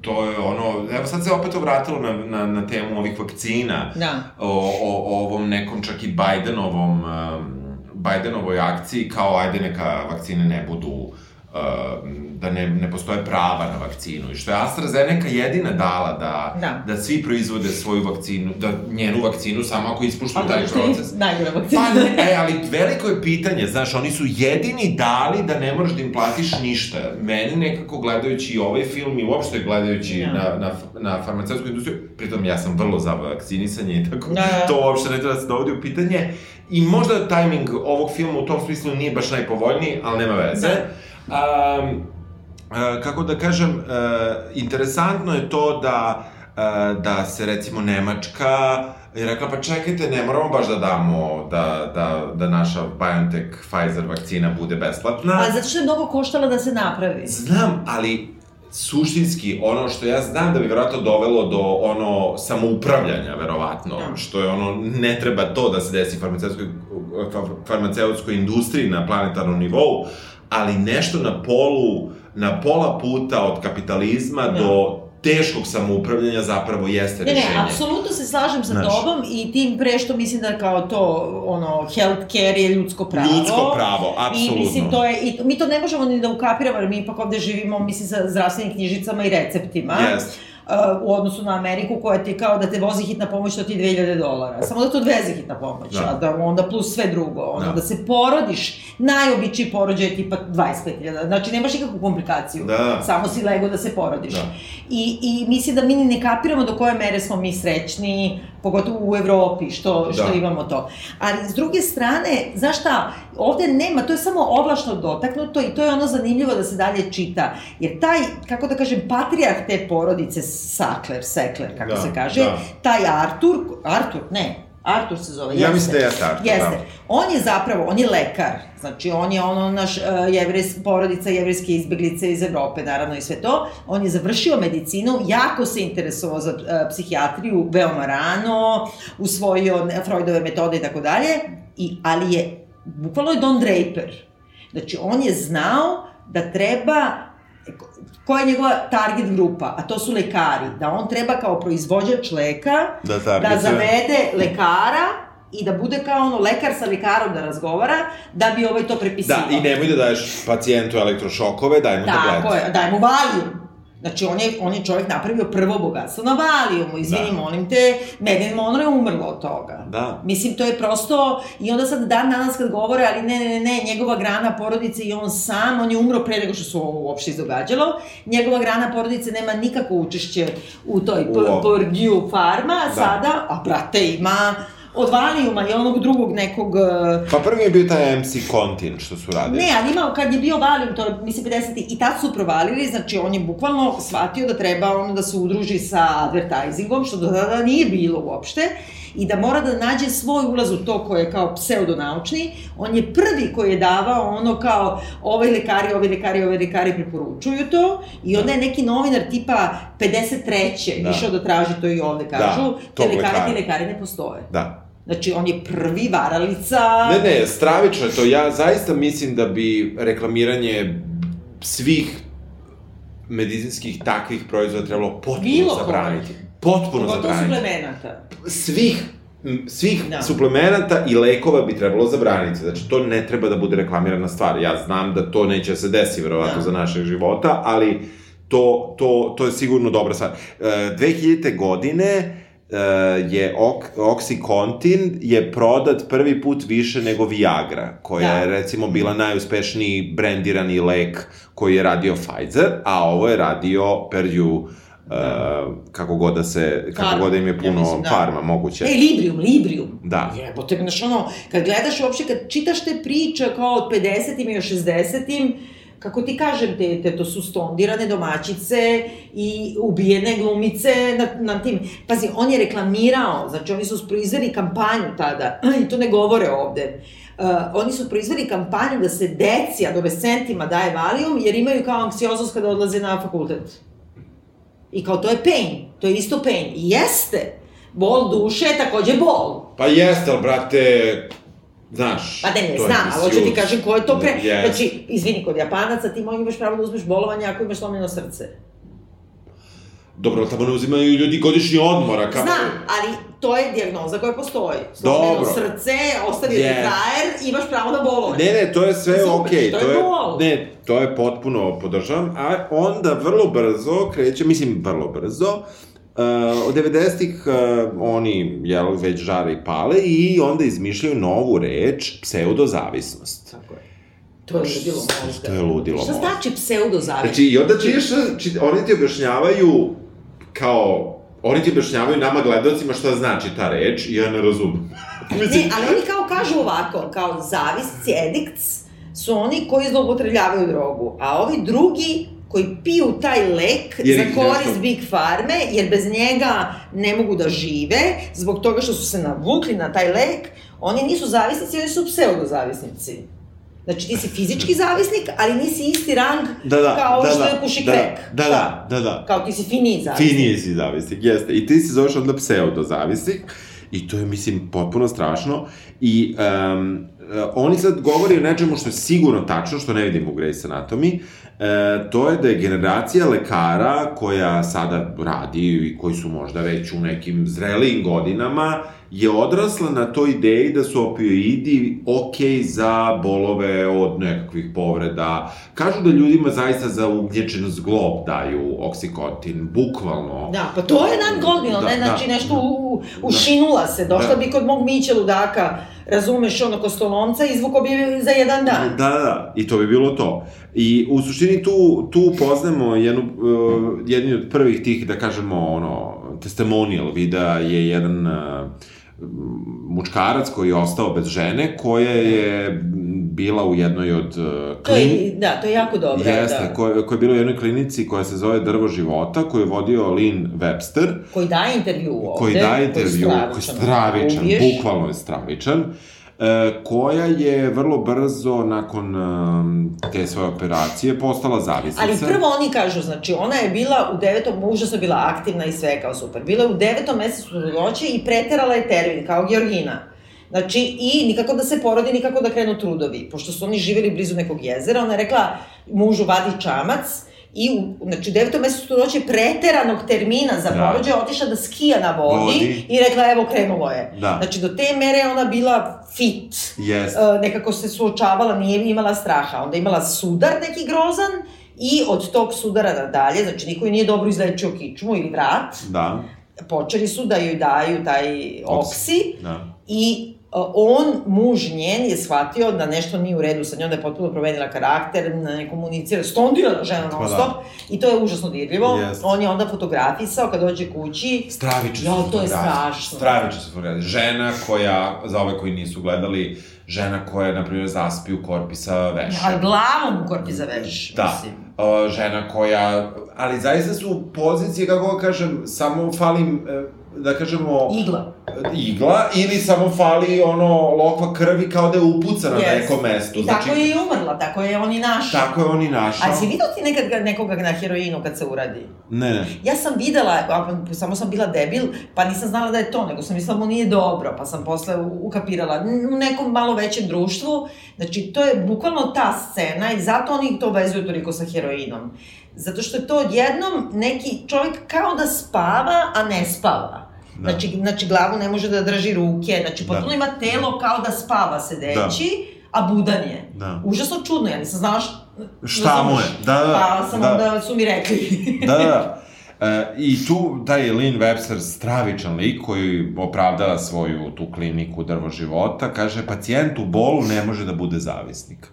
to je ono, evo sad se opet obratilo na, na, na temu ovih vakcina, da. o, o, o ovom nekom čak i Bidenovom, um, Bidenovoj akciji, kao ajde neka vakcine ne budu uh, da ne, ne postoje prava na vakcinu i što je AstraZeneca jedina dala da, da. da svi proizvode svoju vakcinu, da njenu vakcinu samo ako ispuštuju taj proces. Najgora vakcina. Pa ne, e, ali veliko je pitanje, znaš, oni su jedini dali da ne možeš da im platiš ništa. Meni nekako gledajući i ovaj film i uopšte gledajući ja. na, na, na farmaceutsku industriju, pritom ja sam vrlo za vakcinisanje i tako, da. to uopšte ne treba da se dovodi u pitanje. I možda tajming ovog filma u tom smislu nije baš najpovoljniji, ali nema veze. Da Um, kako da kažem, uh, interesantno je to da, uh, da se recimo Nemačka je rekla, pa čekajte, ne moramo baš da damo da, da, da naša BioNTech Pfizer vakcina bude besplatna. A zato što je mnogo koštala da se napravi. Znam, ali suštinski, ono što ja znam da bi verovatno dovelo do ono samoupravljanja, verovatno, da. što je ono, ne treba to da se desi farmaceutskoj, farmaceutskoj industriji na planetarnom nivou, ali nešto na polu, na pola puta od kapitalizma ja. Da. do teškog samoupravljanja zapravo jeste rešenje. Ne, ne, apsolutno se slažem sa Znaš, tobom i tim pre što mislim da kao to, ono, healthcare je ljudsko pravo. Ljudsko pravo, apsolutno. I mislim, to je, i mi to ne možemo ni da ukapiramo, jer mi ipak ovde živimo, mislim, sa zdravstvenim knjižicama i receptima. Jeste u odnosu na Ameriku koja ti kao da te vozi hitna pomoć, to ti 2000 dolara. Samo da te odveze hitna pomoć, da. a da onda plus sve drugo. Ono, da. da se porodiš, najobičiji porođaj je tipa 25.000. Znači, nemaš nikakvu komplikaciju. Da. Samo si lego da se porodiš. Da. I, I mislim da mi ne kapiramo do koje mere smo mi srećni, pogotovo u Evropi, što, što da. imamo to. Ali, s druge strane, znaš šta, ovde nema, to je samo ovlašno dotaknuto i to je ono zanimljivo da se dalje čita. Jer taj, kako da kažem, patrijarh te porodice, Sakler, Sekler, kako da, se kaže, da. taj Artur, Artur, ne, Artur se zove, Ja mislim da je Artur, jeste. Da. On je zapravo, on je lekar, znači on je ono naš uh, jevres, porodica jevreske izbeglice iz Evrope, naravno i sve to. On je završio medicinu, jako se interesovao za uh, psihijatriju, veoma rano, usvojio Freudove metode i tako dalje, i, ali je, bukvalno je Don Draper. Znači, on je znao da treba koja je njegova target grupa, a to su lekari, da on treba kao proizvođač leka da, da zavede lekara i da bude kao ono lekar sa lekarom da razgovara, da bi ovaj to prepisivao. Da, i nemoj da daješ pacijentu elektrošokove, daj mu tablete. Tako je, daj mu valium. Znači, on je, on je čovjek napravio prvo bogatstvo na Valijumu, izvini, da. molim te, Marilyn Monroe je umrlo od toga. Da. Mislim, to je prosto, i onda sad dan danas kad govore, ali ne, ne, ne, ne, njegova grana porodice i on sam, on je umro pre nego što se ovo uopšte izdogađalo, njegova grana porodice nema nikako učešće u toj Purdue farma, da. sada, a brate, ima od Valijuma i onog drugog nekog... E, pa prvi je bio taj MC Contin što su radili. Ne, ali imao, kad je bio Valium, to mislim 50. i tad su provalili, znači on je bukvalno shvatio da treba ono da se udruži sa advertisingom, što do tada nije bilo uopšte. i da mora da nađe svoj ulaz u to koje je kao pseudonaučni, on je prvi koji je davao ono kao ovaj lekari, ovaj lekari, ovaj lekari preporučuju to i onda je neki novinar tipa 53. Da. išao da traži to i ovde da, kažu, da, te lekari, lekari, ti lekari ne postoje. Da. Znači, on je prvi varalica... Ne, ne, stravično je to. Ja zaista mislim da bi reklamiranje svih medicinskih takvih proizvoda trebalo potpuno Bilo zabraniti. Potpuno Pogotovo zabraniti. suplemenata. Svih svih da. suplemenata i lekova bi trebalo zabraniti. Znači, to ne treba da bude reklamirana stvar. Ja znam da to neće da se desi, verovatno, da. za našeg života, ali to, to, to je sigurno dobra stvar. E, 2000. godine je ok, Oxycontin je prodat prvi put više nego Viagra, koja da. je recimo bila najuspešniji brendirani lek koji je radio Pfizer, a ovo je radio Purdue Da. Uh, kako god da se, kako farma. god da im je puno ja mislim, da. farma moguće. E, Librium, Librium. Da. Jebote, znaš ono, kad gledaš uopšte, kad čitaš te priče kao od 50-im i 60-im, kako ti kažem, te, te to su stondirane domaćice i ubijene glumice na, na tim. Pazi, on je reklamirao, znači oni su proizveli kampanju tada, i to ne govore ovde, Uh, oni su proizveli kampanju da se deci, adolescentima daje valium, jer imaju kao anksioznost kada odlaze na fakultet. I kao to je pain, to je isto pain. I jeste, bol duše je takođe bol. Pa jeste, ali brate, Znaš, pa ne, ne, znam, ali hoću ti kažem ko je to pre... Yes. Znači, izvini, kod japanaca ti moj imaš pravo da uzmeš bolovanje ako imaš slomljeno srce. Dobro, tamo ne uzimaju ljudi godišnji odmora. Kako... Znam, ali to je dijagnoza koja postoji. Slomljeno Dobro. srce, ostavio yes. ti frajer, imaš pravo na bolovanje. Ne, ne, to je sve okej. Okay. To, to je, bol. Ne, to je potpuno podržavam, a onda vrlo brzo kreće, mislim vrlo brzo, Uh, od 90-ih uh, oni jel, već žare i pale i onda izmišljaju novu reč, pseudozavisnost. Tako je. To je ludilo možda. To je ludilo Šta znači pseudozavisnost? Znači, i onda čiješ, či, oni ti objašnjavaju kao, oni ti objašnjavaju nama gledalcima šta znači ta reč i ja ne razumem. ne, ali oni kao kažu ovako, kao zavisci, edikts, su oni koji zloupotrebljavaju drogu, a ovi drugi koji piju taj lek jer za korist nešto... Big Farme, jer bez njega ne mogu da žive, zbog toga što su se navukli na taj lek, oni nisu zavisnici, oni su pseudozavisnici. Znači, ti si fizički zavisnik, ali nisi isti rang da, da, kao da, što da, je puši da, krek. Da, da, da, da. Kao ti si finiji zavisnik. Finiji si zavisnik, jeste. I ti si zoveš onda pseudozavisnik. I to je, mislim, potpuno strašno. I um, oni sad govori o nečemu što je sigurno tačno, što ne vidimo u Grey's Anatomy, e, to je da je generacija lekara koja sada radi i koji su možda već u nekim zrelijim godinama, je odrasla na toj ideji da su opioidi ok za bolove od nekakvih povreda. Kažu da ljudima zaista za ugnječen zglob daju oksikotin, bukvalno. Da, pa to je Nan Goldin, da, ne, znači da, nešto u, ušinula da, se, došla da. bi kod mog Miće ludaka, razumeš, ono kostolomca, izvuko bi za jedan dan. Da, da, i to bi bilo to. I u suštini tu, tu poznamo jednu, uh, jedni od prvih tih, da kažemo, ono, testimonial videa je jedan uh, muškarac koji je ostao bez žene, koja je bila u jednoj od uh, klin... Da, to je jako dobro. Jeste, da. koja, koja je bila u jednoj klinici koja se zove Drvo života, koju je vodio Lynn Webster. Koji daje intervju ovde. Koji daje intervju, koji je stravičan, koji stravičan bukvalno je stravičan. E, koja je vrlo brzo nakon um, te svoje operacije postala zavisnica. Ali prvo oni kažu, znači ona je bila u devetom, užasno bila aktivna i sve kao super. Bila je u devetom mesecu trudnoće i preterala je termin kao Georgina. Znači, i nikako da se porodi, nikako da krenu trudovi. Pošto su oni živjeli blizu nekog jezera, ona je rekla mužu vadi čamac, i u, znači, u devetom mesecu trudnoće preteranog termina za da. porođaj otišla da skija na vodi, vodi, i rekla evo krenulo je. Da. Znači do te mere ona bila fit. Yes. Uh, nekako se suočavala, nije imala straha. Onda imala sudar neki grozan i od tog sudara nadalje, znači niko nije dobro izlečio kičmu ili vrat. Da. Počeli su da joj daju taj oksi. Da. I on, muž njen, je shvatio da nešto nije u redu sa njom, da je potpuno promenila karakter, ne komunicira, stondirana žena non stop, da. i to je užasno dirljivo. Yes. On je onda fotografisao kad dođe kući. Stravično ja, to je strašno. Stravično se fotografisao. Žena koja, za ove koji nisu gledali, žena koja, na primjer, zaspi u korpi sa veš. Ja, glavom u korpi za veš, da. mislim. Uh, žena koja, ali zaista su pozicije, kako kažem, samo falim, uh, da kažemo... Igla. Igla, ili samo fali ono lokva krvi kao da je upucana yes. na nekom mestu. I znači, tako je i umrla, tako je on i našao. Tako je on i našao. A si vidio ti nekad nekoga na heroinu kad se uradi? Ne, ne. Ja sam videla, samo sam bila debil, pa nisam znala da je to, nego sam mislila mu nije dobro, pa sam posle ukapirala u nekom malo većem društvu. Znači, to je bukvalno ta scena i zato oni to vezuju toliko sa heroinom. Zato što je to odjednom neki čovjek kao da spava, a ne spava. Da. Znači, znači, glavu ne može da drži ruke, znači, potpuno da. ima telo kao da spava sedeći, da. a budan je. Da. Užasno čudno, ja nisam znala šta, šta mu je. Da, da. Pa sam da. onda su mi rekli. da, da. E, I tu taj Lynn Webster, stravičan lik koji opravdava svoju tu kliniku drvo života, kaže pacijent u bolu ne može da bude zavisnik.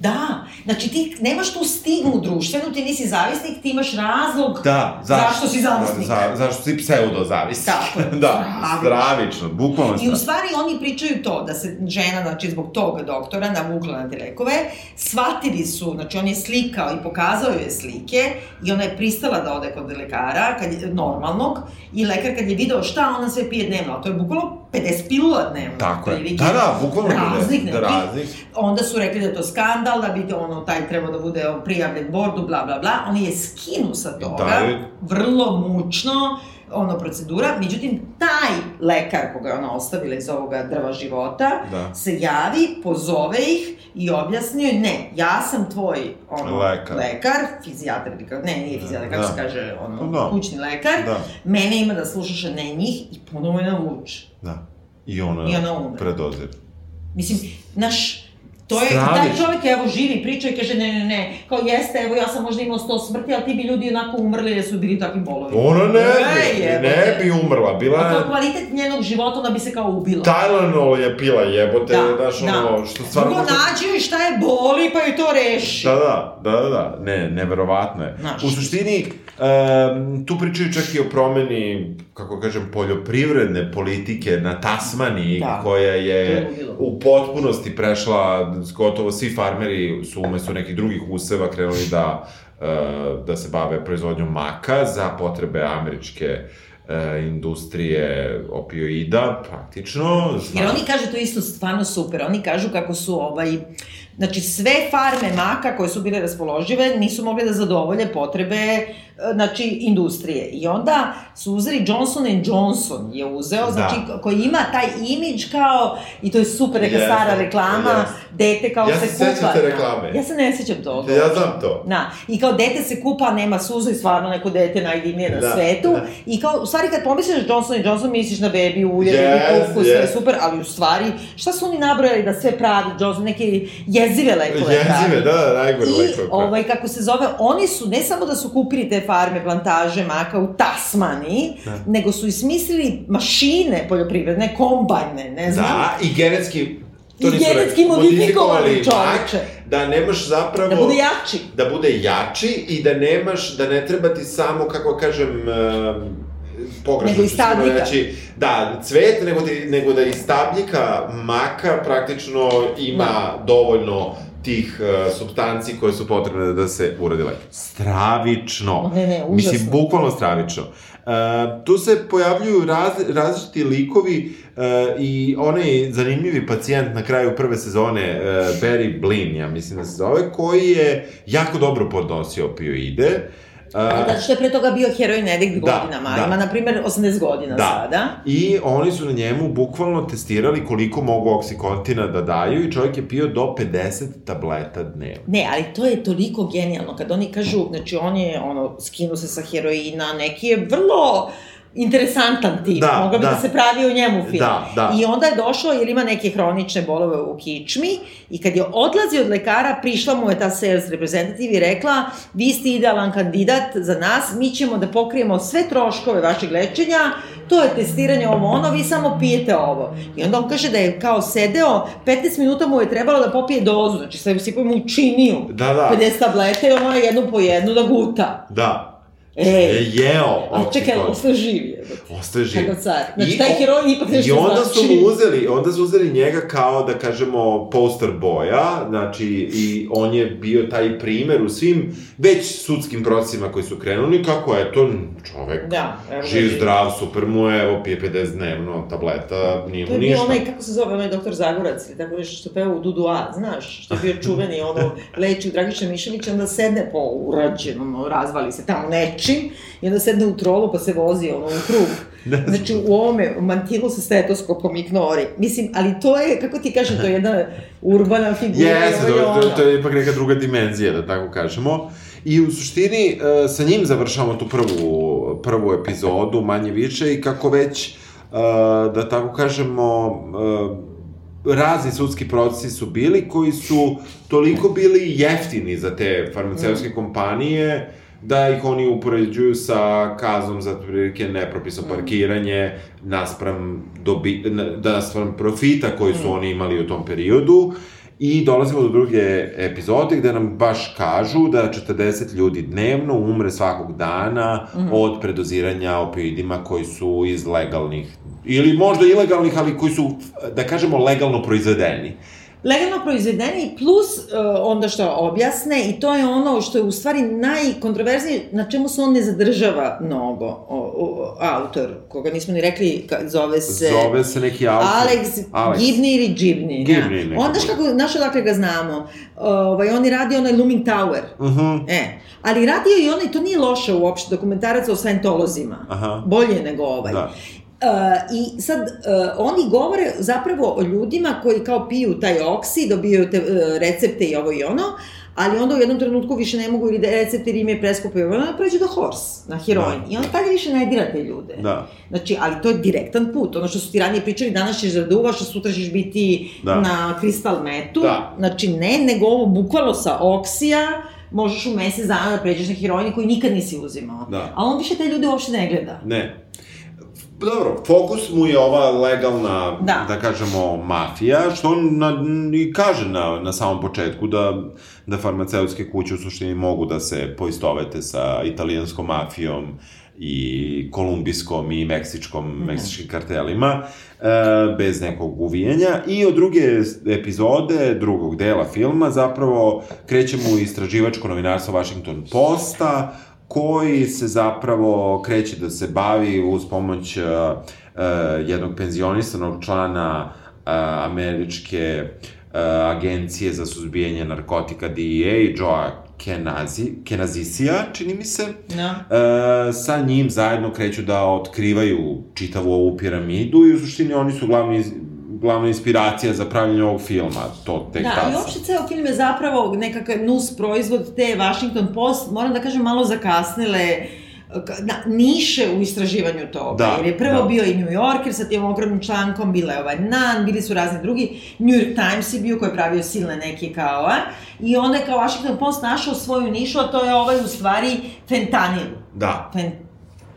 Da, znači ti nemaš tu stigmu društvenu, ti nisi zavisnik, ti imaš razlog da, zašto, zašto si zavisnik. Za, zašto si pseudo zavisnik. Tako je, da, stravično, bukvalno I u stvari oni pričaju to, da se žena, znači zbog tog doktora navukla na te lekove, shvatili su, znači on je slikao i pokazao joj slike i ona je pristala da ode kod lekara, kad je, normalnog, i lekar kad je video šta ona sve pije dnevno, to je bukvalno 50 pilula dnevno. Tako je, da, da, bukvalno razlik, da, razlik. Onda su rekli da je to skandal, da bi ono, taj trebao da bude prijavljen bordu, bla, bla, bla. On je skinu sa toga, da je... vrlo mučno, ono, procedura. Međutim, taj lekar koga je ona ostavila iz ovoga drva života, da. se javi, pozove ih i objasnio, ne, ja sam tvoj ono, lekar, lekar fizijatar, ne, nije fizijatar, kako da. se kaže, ono, da. kućni lekar, da. mene ima da slušaš, ne njih, i ponovo je navuče. Da. I ona, I ona umre. Mislim, naš, To je, taj čovjek, evo, živi, priča i kaže, ne, ne, ne, kao jeste, evo, ja sam možda imao sto smrti, ali ti bi ljudi onako umrli jer su bili takvi bolovi. Ona ne bi, ne, ne bi umrla, bila je... To kvalitet njenog života, da bi se kao ubila. Tylenol je pila, jebote, da, znaš, da. ono, što stvarno... Drugo, nađi šta je boli, pa ju to reši. Da, da, da, da, da, ne, neverovatno je. Znaš. U suštini, um, tu pričaju čak i o promeni, kako kažem, poljoprivredne politike na Tasmaniji, da. koja je u potpunosti prešla gotovo svi farmeri su umesto nekih drugih useva krenuli da, uh, da se bave proizvodnjom maka za potrebe američke uh, industrije opioida, praktično. Zna... Jer oni kažu to isto stvarno super, oni kažu kako su ovaj, Znači, sve farme maka koje su bile raspoložive nisu mogle da zadovolje potrebe znači, industrije. I onda su uzeli Johnson Johnson je uzeo, da. znači, koji ima taj imidž kao, i to je super neka yes, stara reklama, yes. dete kao ja se, kupa. Ja se sećam te reklame. Ja se ne sećam toga. Ja znam to. Da. I kao dete se kupa, nema suza i stvarno neko dete najdivnije na da, svetu. Da. I kao, u stvari, kad pomisliš Johnson Johnson, misliš na bebi ulje, yes, kuku, yes. sve super, ali u stvari, šta su oni nabrojali da sve pravi Johnson, neke jezive lekove Jezive, da, da, najgore lekove. I, ovaj, kako se zove, oni su, ne samo da su kupili te farme, plantaže maka u Tasmaniji, da. nego su ismislili mašine poljoprivredne, kombajne, ne znam. Da, i genetski to I genetski modifikovali čoveče. Da nemaš zapravo... Da bude jači. Da bude jači i da nemaš, da ne treba ti samo, kako kažem, uh, pogrešno. Stabljika. Reći, da, cvet, nego, ti, nego da iz stabljika maka praktično ima da. dovoljno tih uh, substanci koje su potrebne da se uradi lek. Stravično. Ne, ne, užasno. Mislim, bukvalno stravično. Uh, tu se pojavljuju raz, različiti likovi uh, i onaj zanimljivi pacijent na kraju prve sezone, uh, Barry Blin, ja mislim da se zove, koji je jako dobro podnosio opioide. Uh, Uh, da, što je pre toga bio heroj nedik da, godinama, da. ima, na primjer, 80 godina da. sada. I oni su na njemu bukvalno testirali koliko mogu oksikontina da daju i čovjek je pio do 50 tableta dnevno. Ne, ali to je toliko genijalno, kad oni kažu, znači on je, ono, skinu se sa heroina, neki je vrlo interesantan tip, da, mogao bi da. da se pravi u njemu film. Da, da. I onda je došao, jer ima neke hronične bolove u kičmi, i kad je odlazi od lekara, prišla mu je ta sales reprezentativ i rekla, vi ste idealan kandidat za nas, mi ćemo da pokrijemo sve troškove vašeg lečenja, to je testiranje ovo ono, vi samo pijete ovo. I onda on kaže da je kao sedeo, 15 minuta mu je trebalo da popije dozu, znači sve usipaju mu činiju, da, da. 50 tablete i ono jednu po jednu da guta. Da, E, je jeo A čekaj, ostao živ je. Ostaje živ. Kako car. Znači, taj heroj ipak nešto znači. I onda su znači. mu uzeli, onda su uzeli njega kao, da kažemo, poster boja, znači, i on je bio taj primer u svim već sudskim procesima koji su krenuli, kako je to čovek, Da, živ, zdrav, super mu je, evo, pije 50 dnevno tableta, nije To mu je bio ništa. onaj, kako se zove, onaj doktor Zagorac, ili tako nešto što peva u Dudu A, znaš, što je bio čuveni, ono, leči u Dragiša Miševića, onda sedne po urađenom, razvali se tamo nečim, i onda sedne u trolu pa se vozi, ono, u krug. Znači, u ovome mantilu sa stetoskopom ignori. Mislim, ali to je, kako ti kažem, to je jedna urbana figura. Jeste, to, to, to je ipak neka druga dimenzija, da tako kažemo. I u suštini, e, sa njim završavamo tu prvu, prvu epizodu, manje više, i kako već, e, da tako kažemo, e, razni sudski procesi su bili koji su toliko bili jeftini za te farmaceutske kompanije, da ih oni upoređuju sa kaznom za prilike nepropisno parkiranje naspram, dobi, na- naspram profita koji su oni imali u tom periodu. I dolazimo do druge epizode gde nam baš kažu da 40 ljudi dnevno umre svakog dana od predoziranja opioidima koji su iz legalnih ili možda ilegalnih, ali koji su, da kažemo, legalno proizvedeni. Legalno proizvedeni plus uh, onda što objasne i to je ono što je u stvari najkontroverznije na čemu se on ne zadržava mnogo o, o, autor koga nismo ni rekli ka, zove se Zove se neki autor. Alex, Alex. Gibney ili Gibney. Gibney ja. Onda što kako, znaš odakle ga znamo? Ovaj, on je radio onaj Looming Tower. Uh -huh. E, ali radio i onaj, to nije loše uopšte, dokumentarac o Scientolozima. Aha. Bolje nego ovaj. Da. Uh, I sad, uh, oni govore zapravo o ljudima koji kao piju taj oksi, dobijaju te, uh, recepte i ovo i ono, ali onda u jednom trenutku više ne mogu ili da recepte jer im je preskupo i ono, pređu do horse, na heroin. Da. I on tada više ne dira te ljude. Da. Znači, ali to je direktan put. Ono što su ti ranije pričali, danas ćeš da duvaš, a sutra ćeš biti Da. na kristal metu. Da. Znači, ne, nego ovo bukvalno sa oksija, možeš u mesec dana da pređeš na heroin koji nikad nisi uzimao. Da. A on više te ljude uopšte ne gleda. Ne. Dobro, fokus mu je ova legalna, Da. da kažemo, mafija, što on na, i kaže na, na samom početku da, da farmaceutske kuće u suštini mogu da se poistovete sa italijanskom mafijom i kolumbijskom i meksičkom, Mhm. meksičkim kartelima, e, bez nekog uvijanja. I od druge epizode, drugog dela filma, zapravo krećemo u istraživačko novinarstvo Washington Posta, koji se zapravo kreće da se bavi uz pomoć uh, uh, jednog penzionisanog člana uh, američke uh, agencije za suzbijanje narkotika DEA, Joa Kenazi, Kenazisija, čini mi se. Da. E, sa njim zajedno kreću da otkrivaju čitavu ovu piramidu i u suštini oni su glavni, glavna inspiracija za pravljanje ovog filma, to tek Da, tad i sam. uopšte ceo film je zapravo nekakav nus proizvod te Washington Post, moram da kažem, malo zakasnile ka- na, niše u istraživanju toga. Da, jer je prvo da. bio i New Yorker sa tim ogromnim člankom, bila je ovaj NAN, bili su razni drugi, New York Times je bio koji je pravio silne neke kao, a? I onda je kao Washington Post našao svoju nišu, a to je ovaj u stvari fentanil. Da, Fen,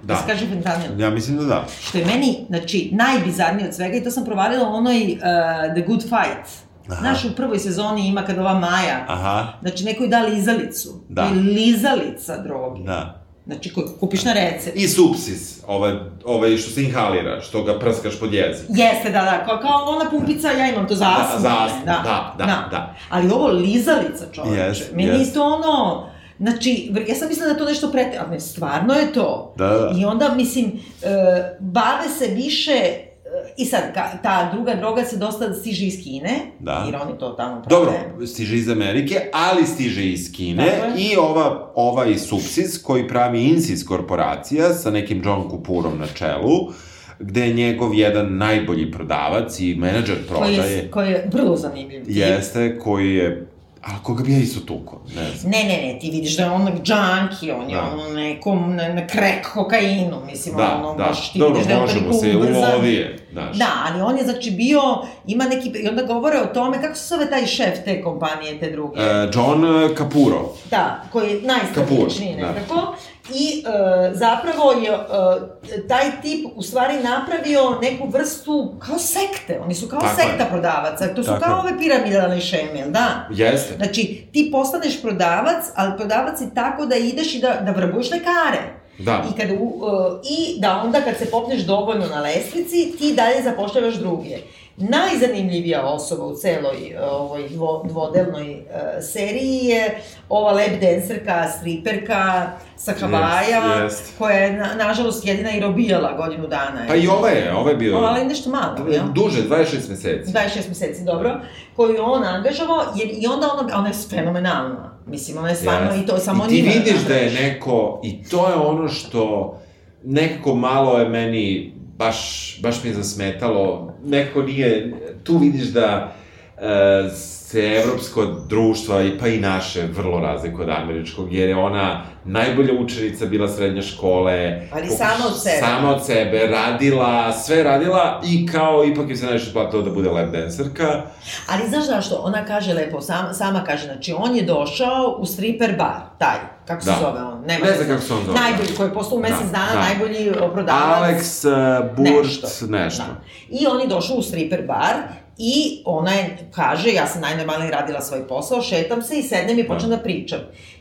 da. Da. se kaže fentanil. ja mislim da da. Što je meni, znači, najbizarnije od svega, i to sam provalila u onoj uh, The Good Fight. Aha. Znaš, u prvoj sezoni ima kad ova Maja, Aha, znači neko joj da lizalicu. Da. I lizalica droge. da. Znači, koju kupiš na recept. I supsis, ovaj, ovaj što se inhalira, što ga prskaš pod jezik. Jeste, da, da, kao, kao ona pumpica, ja imam to za Da, astmu. za ne, astmu, da, da, da. Ali ovo lizalica, čoveče. Jest, Meni jest. je to ono... Znači, ja sam mislila da to nešto prete, ali ne, stvarno je to. Da, da. I onda, mislim, e, bave se više, e, i sad, ka, ta druga droga se dosta stiže iz Kine, Da. jer oni to tamo prave. Dobro, stiže iz Amerike, ali stiže iz Kine je. i ova, ovaj Supsis koji pravi Insys korporacija sa nekim John Kupurom na čelu, gde je njegov jedan najbolji prodavac i menadžer koji prodaje, je, koji je vrlo zanimljiv. jeste, koji je, a koga bi ja isto tuko, ne znam. Ne, ne, ne, ti vidiš da je on junkie, on je Da. ono nekom, na, na crack kokainu, mislim, Da, ono, da, baš ti dobro, vidiš da je on toliko se ubrzan. ulovije, znaš. Da, ali on je znači bio, ima neki, i onda govore o tome, kako se zove taj šef te kompanije, te druge? E, John Capuro, Da, koji je Kapur, da. nekako. I e, zapravo je e, taj tip u stvari napravio neku vrstu kao sekte. Oni su kao Tako je. sekta prodavaca. To su Tako kao je. ove piramidalne šeme, jel da? jeste. Znači, ti postaneš prodavac, ali prodavac je tako da ideš i da, da vrbuješ lekare. Da. I, kada, uh, I da onda kad se popneš dovoljno na lestvici, ti dalje zapošljavaš druge. Najzanimljivija osoba u celoj ovoj dvo, dvodelnoj uh, seriji je ova lab dancerka, striperka sa Havaja, yes, yes. koja je, na, nažalost, jedina i robijala godinu dana. Pa i ova je, ova je bio... Ova, ali nešto malo, ja? Duže, 26 meseci. 26 meseci, dobro. Koju je on angažavao, jer i onda ona, ona je fenomenalna. Mislim, ona je stvarno yes. i to je samo I ti vidiš da je neko, i to je ono što nekako malo je meni baš, baš mi je zasmetalo, nekako nije, tu vidiš da e, se evropsko društvo, pa i naše, vrlo razlikuje od američkog, jer je ona najbolja učenica bila srednje škole. Ali sama od sebe. Sama od sebe, radila, sve radila i kao ipak je se najviše platilo da bude lap dancerka. Ali znaš zašto? Ona kaže lepo, sama, sama kaže, znači on je došao u stripper bar, taj, kako se da. zove on? Nema ne znam kako se on zove. Najbolji, koji je postao u mesec da, dana da. najbolji prodavac. Alex uh, Burt, nešto. nešto. Da. I on je došao u stripper bar I ona je, kaže, ja sam najnormalnije radila svoj posao, šetam se i sednem i počnem da pričam.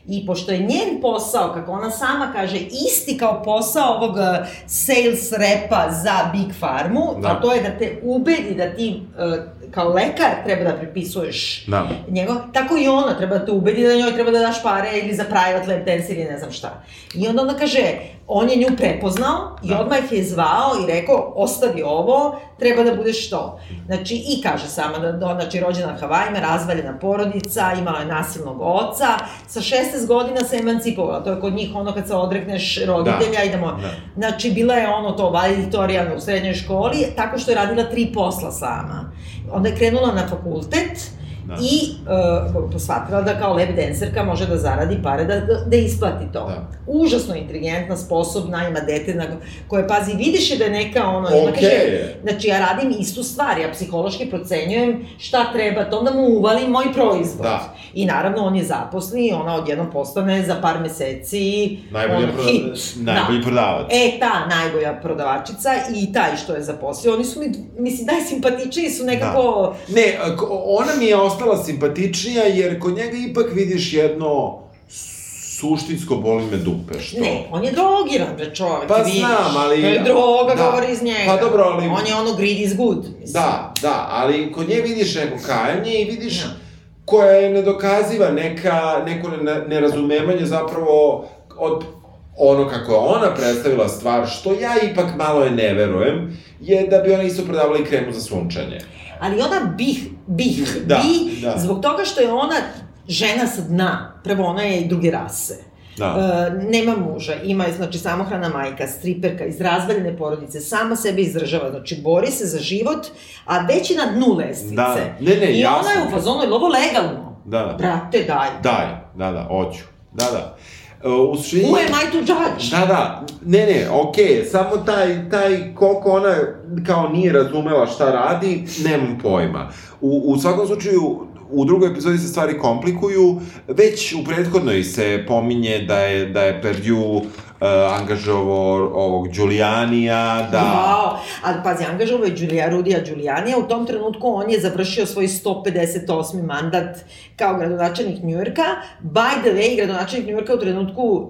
I pošto je njen posao, kako ona sama kaže, isti kao posao ovog uh, sales repa za Big Farmu, da. a to je da te ubedi da ti uh, kao lekar treba da prepisuješ da. njegov, tako i ona treba da te ubedi da njoj treba da daš pare ili za private lab dance ili ne znam šta. I onda ona kaže, on je nju prepoznao i da. odmah je zvao i rekao, ostavi ovo, treba da budeš to. Znači, i kaže sama da, da znači, rođena na Havajima, razvaljena porodica, imala je nasilnog oca, sa 16 godina se emancipovala, to je kod njih ono kad se odrekneš roditelja, da. idemo, da. znači, bila je ono to valediktorijana u srednjoj školi, tako što je radila tri posla sama. Onda je krenula na fakultet, Da. I uh, posvatrala da kao lab dancerka može da zaradi pare da, da isplati to. Da. Užasno inteligentna, sposobna, ima dete na, koje, pazi, vidiš je da je neka ono, okay. ima, kaže, znači ja radim istu stvar, ja psihološki procenjujem šta treba, to onda mu uvalim moj proizvod. Da. I naravno on je zaposli i ona odjednom postane za par meseci najbolji on, proda... hit. Najbolji da. prodavac. E, ta najbolja prodavačica i taj što je zaposlio, oni su mi, mislim, najsimpatičniji su nekako... Da. Ne, ona mi je ostala simpatičnija, jer kod njega ipak vidiš jedno suštinsko boli me dupe, što... Ne, on je drogiran, bre čovek, pa vidiš. znam, ali... To je droga, da. govori iz njega. Pa dobro, ali... On je ono greed is good, mislim. Da, da, ali kod nje vidiš neko kajanje i vidiš... Ja. koja je nedokaziva, neka, neko nerazumevanje zapravo od ono kako je ona predstavila stvar, što ja ipak malo je ne verujem, je da bi ona isto prodavali kremu za sunčanje ali ona bih, bih, da, bi, da. zbog toga što je ona žena sa dna. Prvo, ona je i druge rase. Da. E, nema muža, ima je, znači, samohrana majka, striperka, iz razvaljene porodice, sama sebe izdržava, znači, bori se za život, a već je na dnu lestvice. Da, ne, ne, I jasno. ona je u fazonu, je ovo legalno? Da. Brate, daj. Daj, da, da, hoću. Da, da. Uh, u suštini... Who am I to judge? Da, da, ne, ne, okej, okay. samo taj, taj, koliko ona kao nije razumela šta radi, nemam pojma. U, u svakom slučaju, u drugoj epizodi se stvari komplikuju, već u prethodnoj se pominje da je, da je Perdue uh, angažovao ovog Giulianija, da... Wow, ali pazi, angažovao je Giulia, Rudija Giulianija, u tom trenutku on je završio svoj 158. mandat kao gradonačelnik Njujorka. By the way, gradonačelnik Njujorka u trenutku uh,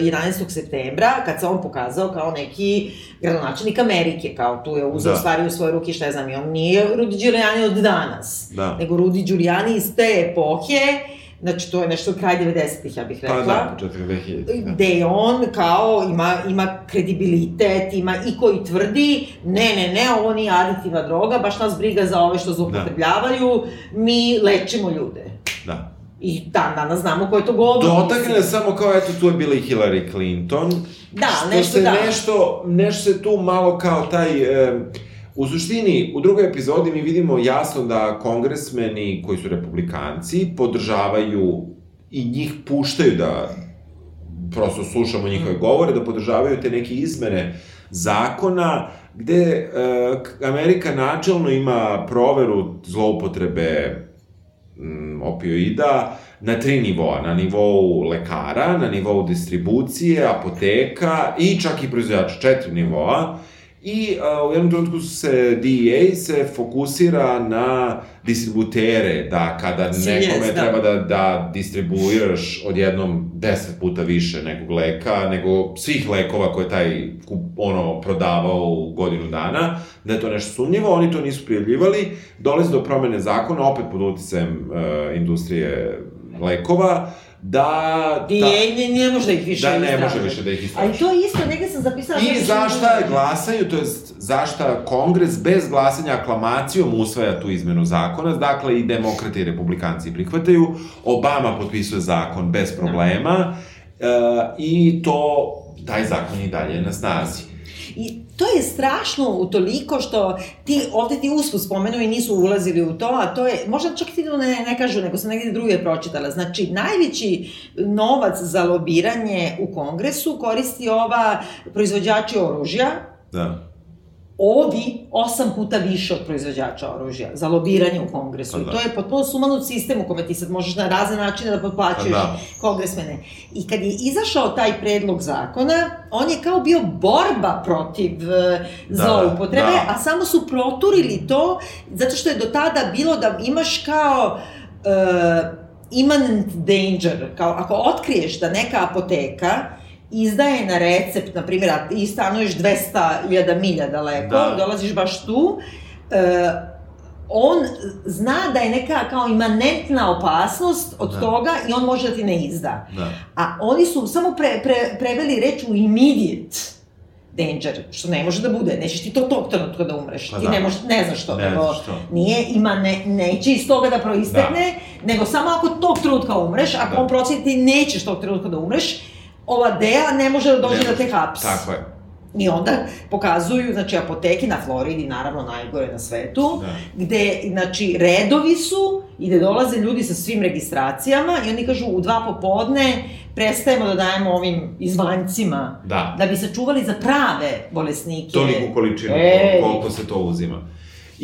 11. septembra, kad se on pokazao kao neki gradonačelnik Amerike, kao tu je uzeo da. stvari u svoje ruke, šta je znam, i on nije Rudi Giuliani od danas, da. nego Rudi Giuliani iz te epohe, Znači, to je nešto kraj 90-ih, ja bih rekla. Pa da, početak 2000. Da. Gde je on kao ima, ima kredibilitet, ima i koji tvrdi, ne, ne, ne, ovo nije aditivna droga, baš nas briga za ove što zloupotrebljavaju, da. mi lečimo ljude. Da. I dan danas znamo ko je to govor. Dotakne samo kao, eto, tu je bila i Hillary Clinton. Da, nešto se da. Nešto, nešto se tu malo kao taj... E, U suštini, u drugoj epizodi mi vidimo jasno da kongresmeni koji su republikanci podržavaju i njih puštaju da prosto slušamo njihove govore, da podržavaju te neke izmene zakona gde e, Amerika načelno ima proveru zloupotrebe mm, opioida na tri nivoa. Na nivou lekara, na nivou distribucije, apoteka i čak i proizvođača. Četiri nivoa I uh, u jednom trenutku se DEA se fokusira na distributere, da kada nekome da. treba da, da distribuiraš odjednom deset puta više nekog leka, nego svih lekova koje taj ono prodavao u godinu dana, da je to nešto sumnjivo, oni to nisu prijavljivali, dolazi do promene zakona, opet pod uticajem uh, industrije lekova, da... I da, ne, ne može da ih više Da, ne može više da ih istraži. Ali to je isto, negde sam zapisala... I zašta glasaju, to je zašta kongres bez glasanja aklamacijom usvaja tu izmenu zakona, dakle i demokrati i republikanci prihvataju, Obama potpisuje zakon bez problema, no. uh, i to, taj zakon i dalje na snazi. I to je strašno u toliko što ti, ovde ti usput spomenu i nisu ulazili u to, a to je, možda čak ti ne, ne kažu, nego sam negdje druge pročitala. Znači, najveći novac za lobiranje u kongresu koristi ova proizvođači oružja, Da ovi osam puta više od proizvođača oružja za lobiranje u kongresu. Pa da. I to je potpuno sumanut sistem u kome ti sad možeš na razne načine da potplaćuješ pa da. kongresmene. I kad je izašao taj predlog zakona, on je kao bio borba protiv uh, zloupotrebe, da, da. a samo su proturili to zato što je do tada bilo da imaš kao uh, immanent danger, kao ako otkriješ da neka apoteka izdaje na recept, na primjer, ti stanuješ 200.000 milja daleko, da. dolaziš baš tu, e, on zna da je neka kao imanentna opasnost od da. toga i on može da ti ne izda. Da. A oni su samo pre, pre, preveli reč u immediate danger, što ne može da bude, nećeš ti to tog trenutka da umreš, pa ti da. ne, možeš, ne znaš što, ne nego što. nije, ima, ne, neće iz toga da proistekne, da. nego samo ako tog trenutka umreš, ako da. on proceni ti nećeš tog trenutka da umreš, ova Dea ne može da dođe da te hapsi. Tako je. I onda pokazuju, znači, apoteke na Floridi, naravno najgore na svetu, da. gde, znači, redovi su i gde dolaze ljudi sa svim registracijama i oni kažu u dva popodne prestajemo da dajemo ovim izvanjcima da, da bi sačuvali za prave bolesnike. Toliku količinu, Ej. koliko se to uzima.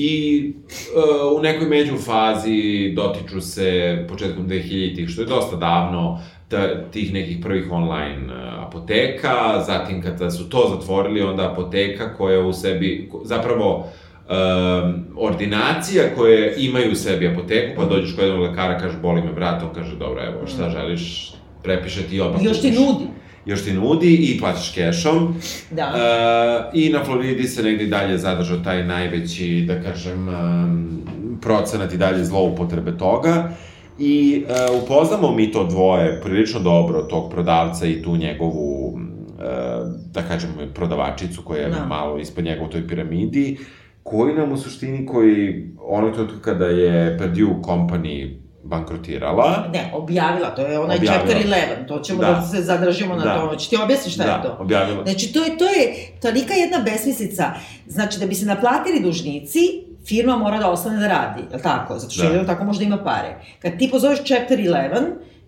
I uh, u nekoj međufazi dotiču se početkom 2000-ih, što je dosta davno, ta, tih nekih prvih online uh, apoteka, zatim kada su to zatvorili, onda apoteka koja u sebi, zapravo, um, ordinacija koje imaju u sebi apoteku, pa dođeš kod jednog lekara, kaže, boli me vrat, on kaže, dobro, evo, šta mm. želiš, prepiše ti odmah. Još ti nudi. Još ti nudi i plaćaš kešom. Da. Uh, I na Floridi se negde dalje zadržao taj najveći, da kažem, um, procenat i dalje zloupotrebe toga. I uh, upoznamo mi to dvoje prilično dobro, tog prodavca i tu njegovu, uh, da kažemo, prodavačicu koja je. Da. malo ispod njega u toj piramidi, koji nam u suštini, koji onog trenutka kada je Purdue Company bankrotirala. Ne, objavila, to je onaj objavila. chapter 11, to ćemo da, da se zadržimo na da. to. Znači, ti objasniš šta da, je to? objavila. Znači, to je, to je tolika jedna besmislica. Znači, da bi se naplatili dužnici, firma mora da ostane da radi, je li tako? Zato što da. tako možda ima pare. Kad ti pozoveš chapter 11,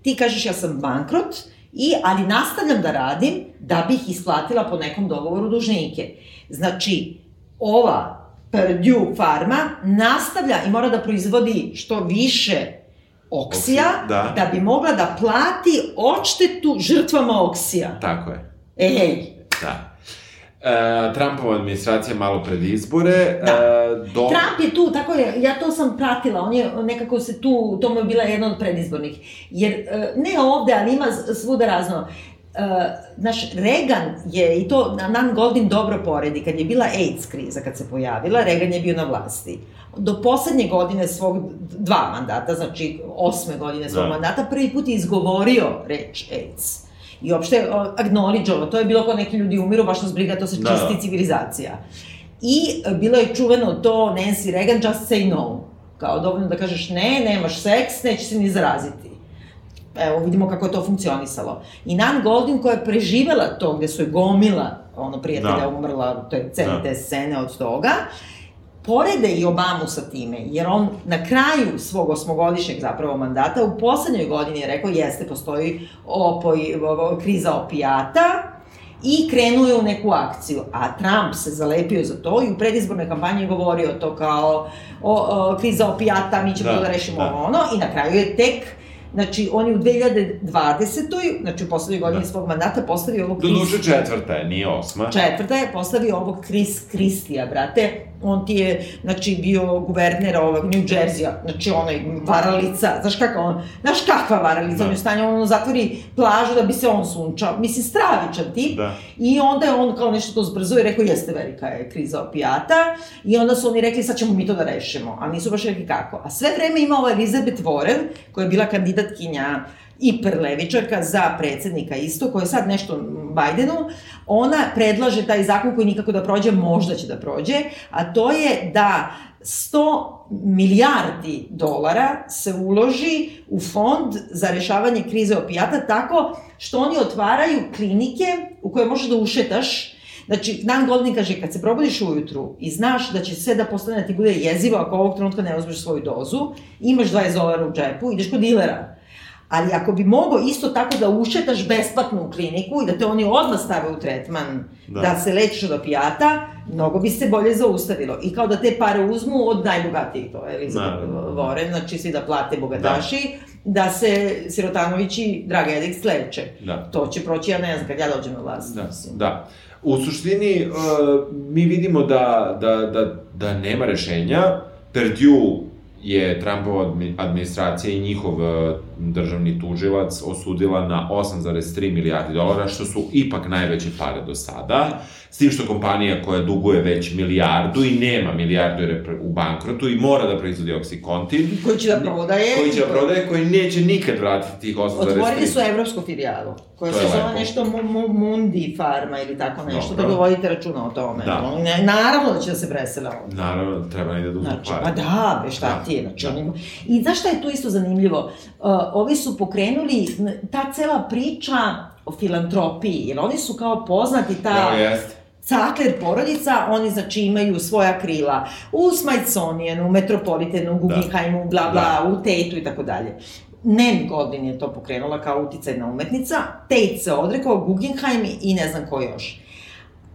ti kažeš ja sam bankrot, i, ali nastavljam da radim da bih isplatila po nekom dogovoru dužnike. Znači, ova Purdue farma nastavlja i mora da proizvodi što više oksija, da. da bi mogla da plati odštetu žrtvama oksija. Tako je. Ej! Da. E, Trumpova administracija malo pred izbore. Da. E, do... Trump je tu, tako je, ja to sam pratila, on je nekako se tu, to mu je bila jedna od predizbornih. Jer, e, ne ovde, ali ima svuda razno. Uh, naš Reagan je, i to Nan Goldin dobro poredi, kad je bila AIDS kriza, kad se pojavila, Reagan je bio na vlasti. Do poslednje godine svog, dva mandata, znači osme godine svog da. mandata, prvi put je izgovorio reč AIDS i uopšte acknowledge to je bilo kao neki ljudi umiru, baš nas briga, to se da, čisti da. civilizacija. I e, bilo je čuveno to Nancy Reagan, just say no. Kao dovoljno da kažeš ne, nemaš seks, neće se ni zaraziti. Evo, vidimo kako je to funkcionisalo. I Nan Goldin koja je preživela to, gde su je gomila, ono, prijatelja da. umrla, to je cene da. te scene od toga, porede i Obamu sa time, jer on na kraju svog osmogodišnjeg zapravo mandata u poslednjoj godini je rekao jeste, postoji opoj, kriza opijata, i krenuo je u neku akciju. A Trump se zalepio za to i u predizbornoj kampanji govorio to kao o, o, kriza opijata, mi ćemo da, da rešimo da. ono, i na kraju je tek Znači, on je u 2020. znači u poslednjoj godini da. svog mandata postavio ovog... Do duše četvrta je, nije osma. Četvrta je postavio ovog Chris Kristija, brate. On ti je, znači, bio guverner ovog New Jersey-a, znači onaj varalica, znaš kakva on, znaš kakva varalica, da. on je stanje, on zatvori plažu da bi se on sunčao. Mislim, stravičan tip. Da. I onda je on kao nešto to zbrzo i rekao, jeste velika je kriza opijata. I onda su oni rekli, sad ćemo mi to da rešimo. A nisu baš rekli kako. A sve vreme ima ova Elizabeth Warren, koja je bila kandidatkinja hiperlevičarka za predsednika isto, koja je sad nešto Bajdenu, ona predlaže taj zakon koji nikako da prođe, možda će da prođe, a to je da 100 milijardi dolara se uloži u fond za rešavanje krize opijata tako što oni otvaraju klinike u koje možeš da ušetaš Znači, Nan Goldin kaže, kad se probudiš ujutru i znaš da će sve da postane da ti bude jezivo ako ovog trenutka ne uzmeš svoju dozu, imaš 20 dolara u džepu, ideš kod dilera. Ali ako bi mogao isto tako da ušetaš besplatno u kliniku i da te oni odmah stave u tretman, da, da se lečiš od opijata, mnogo bi se bolje zaustavilo. I kao da te pare uzmu od najbogatijih, to je Elizabeth da, Warren, znači svi da plate bogataši, da, da se Sirotanovići, Draga Edik, leče. Da. To će proći, ja ne znam, kad ja dođem na vlast. Da, da. U suštini, uh, mi vidimo da, da, da, da nema rešenja. Perdue je Trumpova administracija i njihov uh, državni tužilac osudila na 8,3 milijardi dolara, što su ipak najveće pare do sada. S tim što kompanija koja duguje već milijardu i nema milijardu jer je u bankrotu i mora da proizvodi oksikontin. Koji će da prodaje. Koji će da prodaje, koji neće nikad vratiti tih 8,3. Otvorili su evropsku filijalu, koja se zove nešto Mundi Farma ili tako nešto, Dobro. da vodite računa o tome. Da. Ne, naravno da će da se presele ovde. Naravno, treba i da dugu znači, pare. Pa da, be šta da. ti je. Znači, da. oni... I znaš šta je tu isto zanimljivo? Uh, ovi su pokrenuli, ta cela priča o filantropiji, jer oni su kao poznati ta... Ja, jeste Cakler porodica, oni znači imaju svoja krila u Smithsonianu, u Metropolitanu, u da. Guggenheimu, bla bla, da. u Tate'u i tako dalje. Nen Godin je to pokrenula kao uticajna umetnica, Tate se odrekao, Guggenheim i ne znam ko još.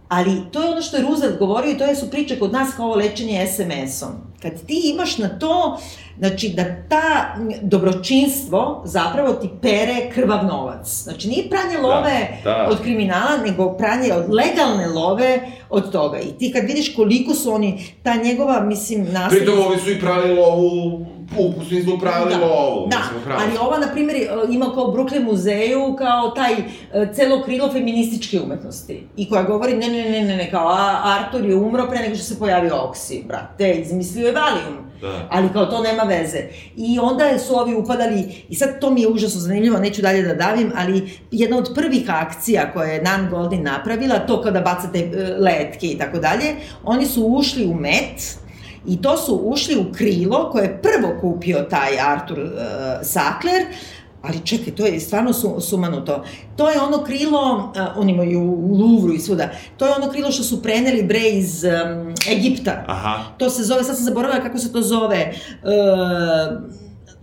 Ali to je ono što je Roosevelt govorio i to je su priče kod nas kao lečenje SMS-om. Kad ti imaš na to, znači da ta dobročinstvo zapravo ti pere krvav novac. Znači nije pranje da, love da, da. od kriminala, nego pranje od legalne love od toga. I ti kad vidiš koliko su oni, ta njegova, mislim, nasled... Pritom ovi su i prali lovu u smislu pravili da, lovu. Da, ali ova, na primjer, ima kao Brooklyn muzeju, kao taj e, celo krilo feminističke umetnosti. I koja govori, ne, ne, ne, ne, ne, kao Artur je umro pre nego što se pojavio Oksi, brate, izmislio je Valium. Da. Ali kao to nema veze. I onda su ovi upadali, i sad to mi je užasno zanimljivo, neću dalje da davim, ali jedna od prvih akcija koje je Nan Goldin napravila, to kao da bacate e, letke i tako dalje, oni su ušli u Met, I to su ušli u krilo koje je prvo kupio taj Artur uh, Sackler, ali čekaj, to je stvarno su, sumanuto. To je ono krilo, uh, oni imaju u Louvru i svuda, to je ono krilo što su preneli bre iz um, Egipta. Aha. To se zove, sad sam zaboravila kako se to zove, uh,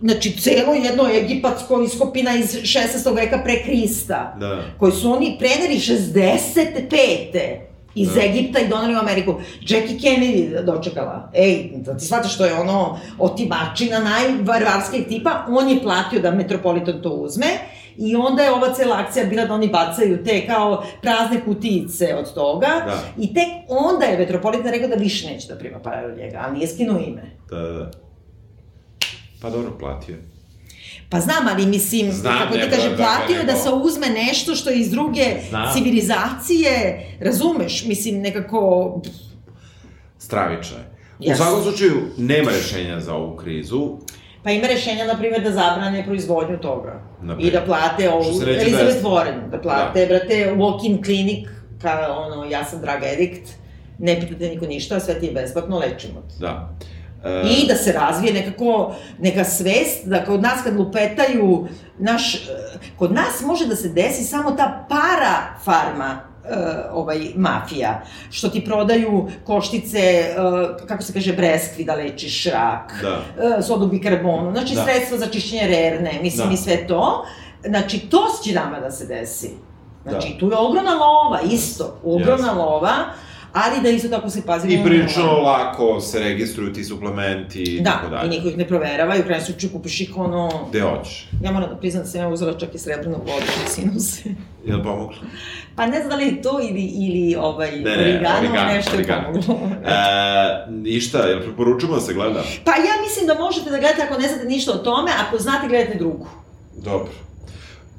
znači celo jedno egipatsko iskopina iz 16. veka pre Krista, da. koji su oni preneli 65 iz da. Egipta i donali u Ameriku. Jackie Kennedy dočekala. Ej, da ti shvataš što je ono otimačina najvarvarskih tipa, on je platio da Metropolitan to uzme I onda je ova cela akcija bila da oni bacaju te kao prazne kutice od toga. Da. I tek onda je Metropolitan rekao da više neće da prima pare od njega, ali nije skinuo ime. Da, da, da. Pa dobro, platio Pa znam, ali mislim, znam, kako ti kaže, platio je da se uzme nešto što je iz druge znam. civilizacije, razumeš, mislim, nekako... Stravično je. Yes. U svakom slučaju, nema rešenja za ovu krizu. Pa ima rešenja, na primjer, da zabrane proizvodnju toga. I da plate ovu, Elizabeth da Warren, da plate, da. brate, walk-in klinik, kao ono, ja sam drag edikt, ne pitate niko ništa, sve ti je besplatno, lečimo te. Da. I da se razvije nekako, neka svest, da kod nas kad lupetaju, naš, kod nas može da se desi samo ta para farma, uh, ovaj, mafija, što ti prodaju koštice, uh, kako se kaže, breskvi da lečiš rak, da. uh, sodu bikarbonu, znači da. sredstva za čišćenje rerne, mislim da. i sve to. Znači, to će nama da se desi. Znači, da. tu je ogromna lova, isto, ogromna yes. lova, ali da isto tako se pazi... I prilično lako se registruju ti suplementi i da, tako dalje. Da, i niko ih ne proverava i u krajnjem slučaju kupiš ih ono... Gde hoćeš. Ja moram da priznam da sam ja uzela čak i srebrnu vodu za sinuse. Je li pomoglo? Pa ne znam da li je to ili, ili ovaj, ne, ne, origano, origano, nešto origano. je pomoglo. e, ništa, jel preporučujemo da se gleda? Pa ja mislim da možete da gledate ako ne znate ništa o tome, ako znate gledate drugu. Dobro.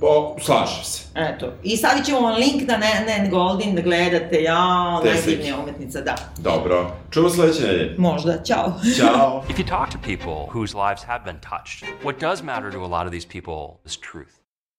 Bo, slažem se. Eto. I stavit ćemo vam link na Nan Goldin da gledate, ja, najdivnija umetnica, da. Dobro. Čujemo sledeće nedelje. Možda. Ćao. Ćao. If you talk to people whose lives have been touched, what does matter to a lot of these people is truth.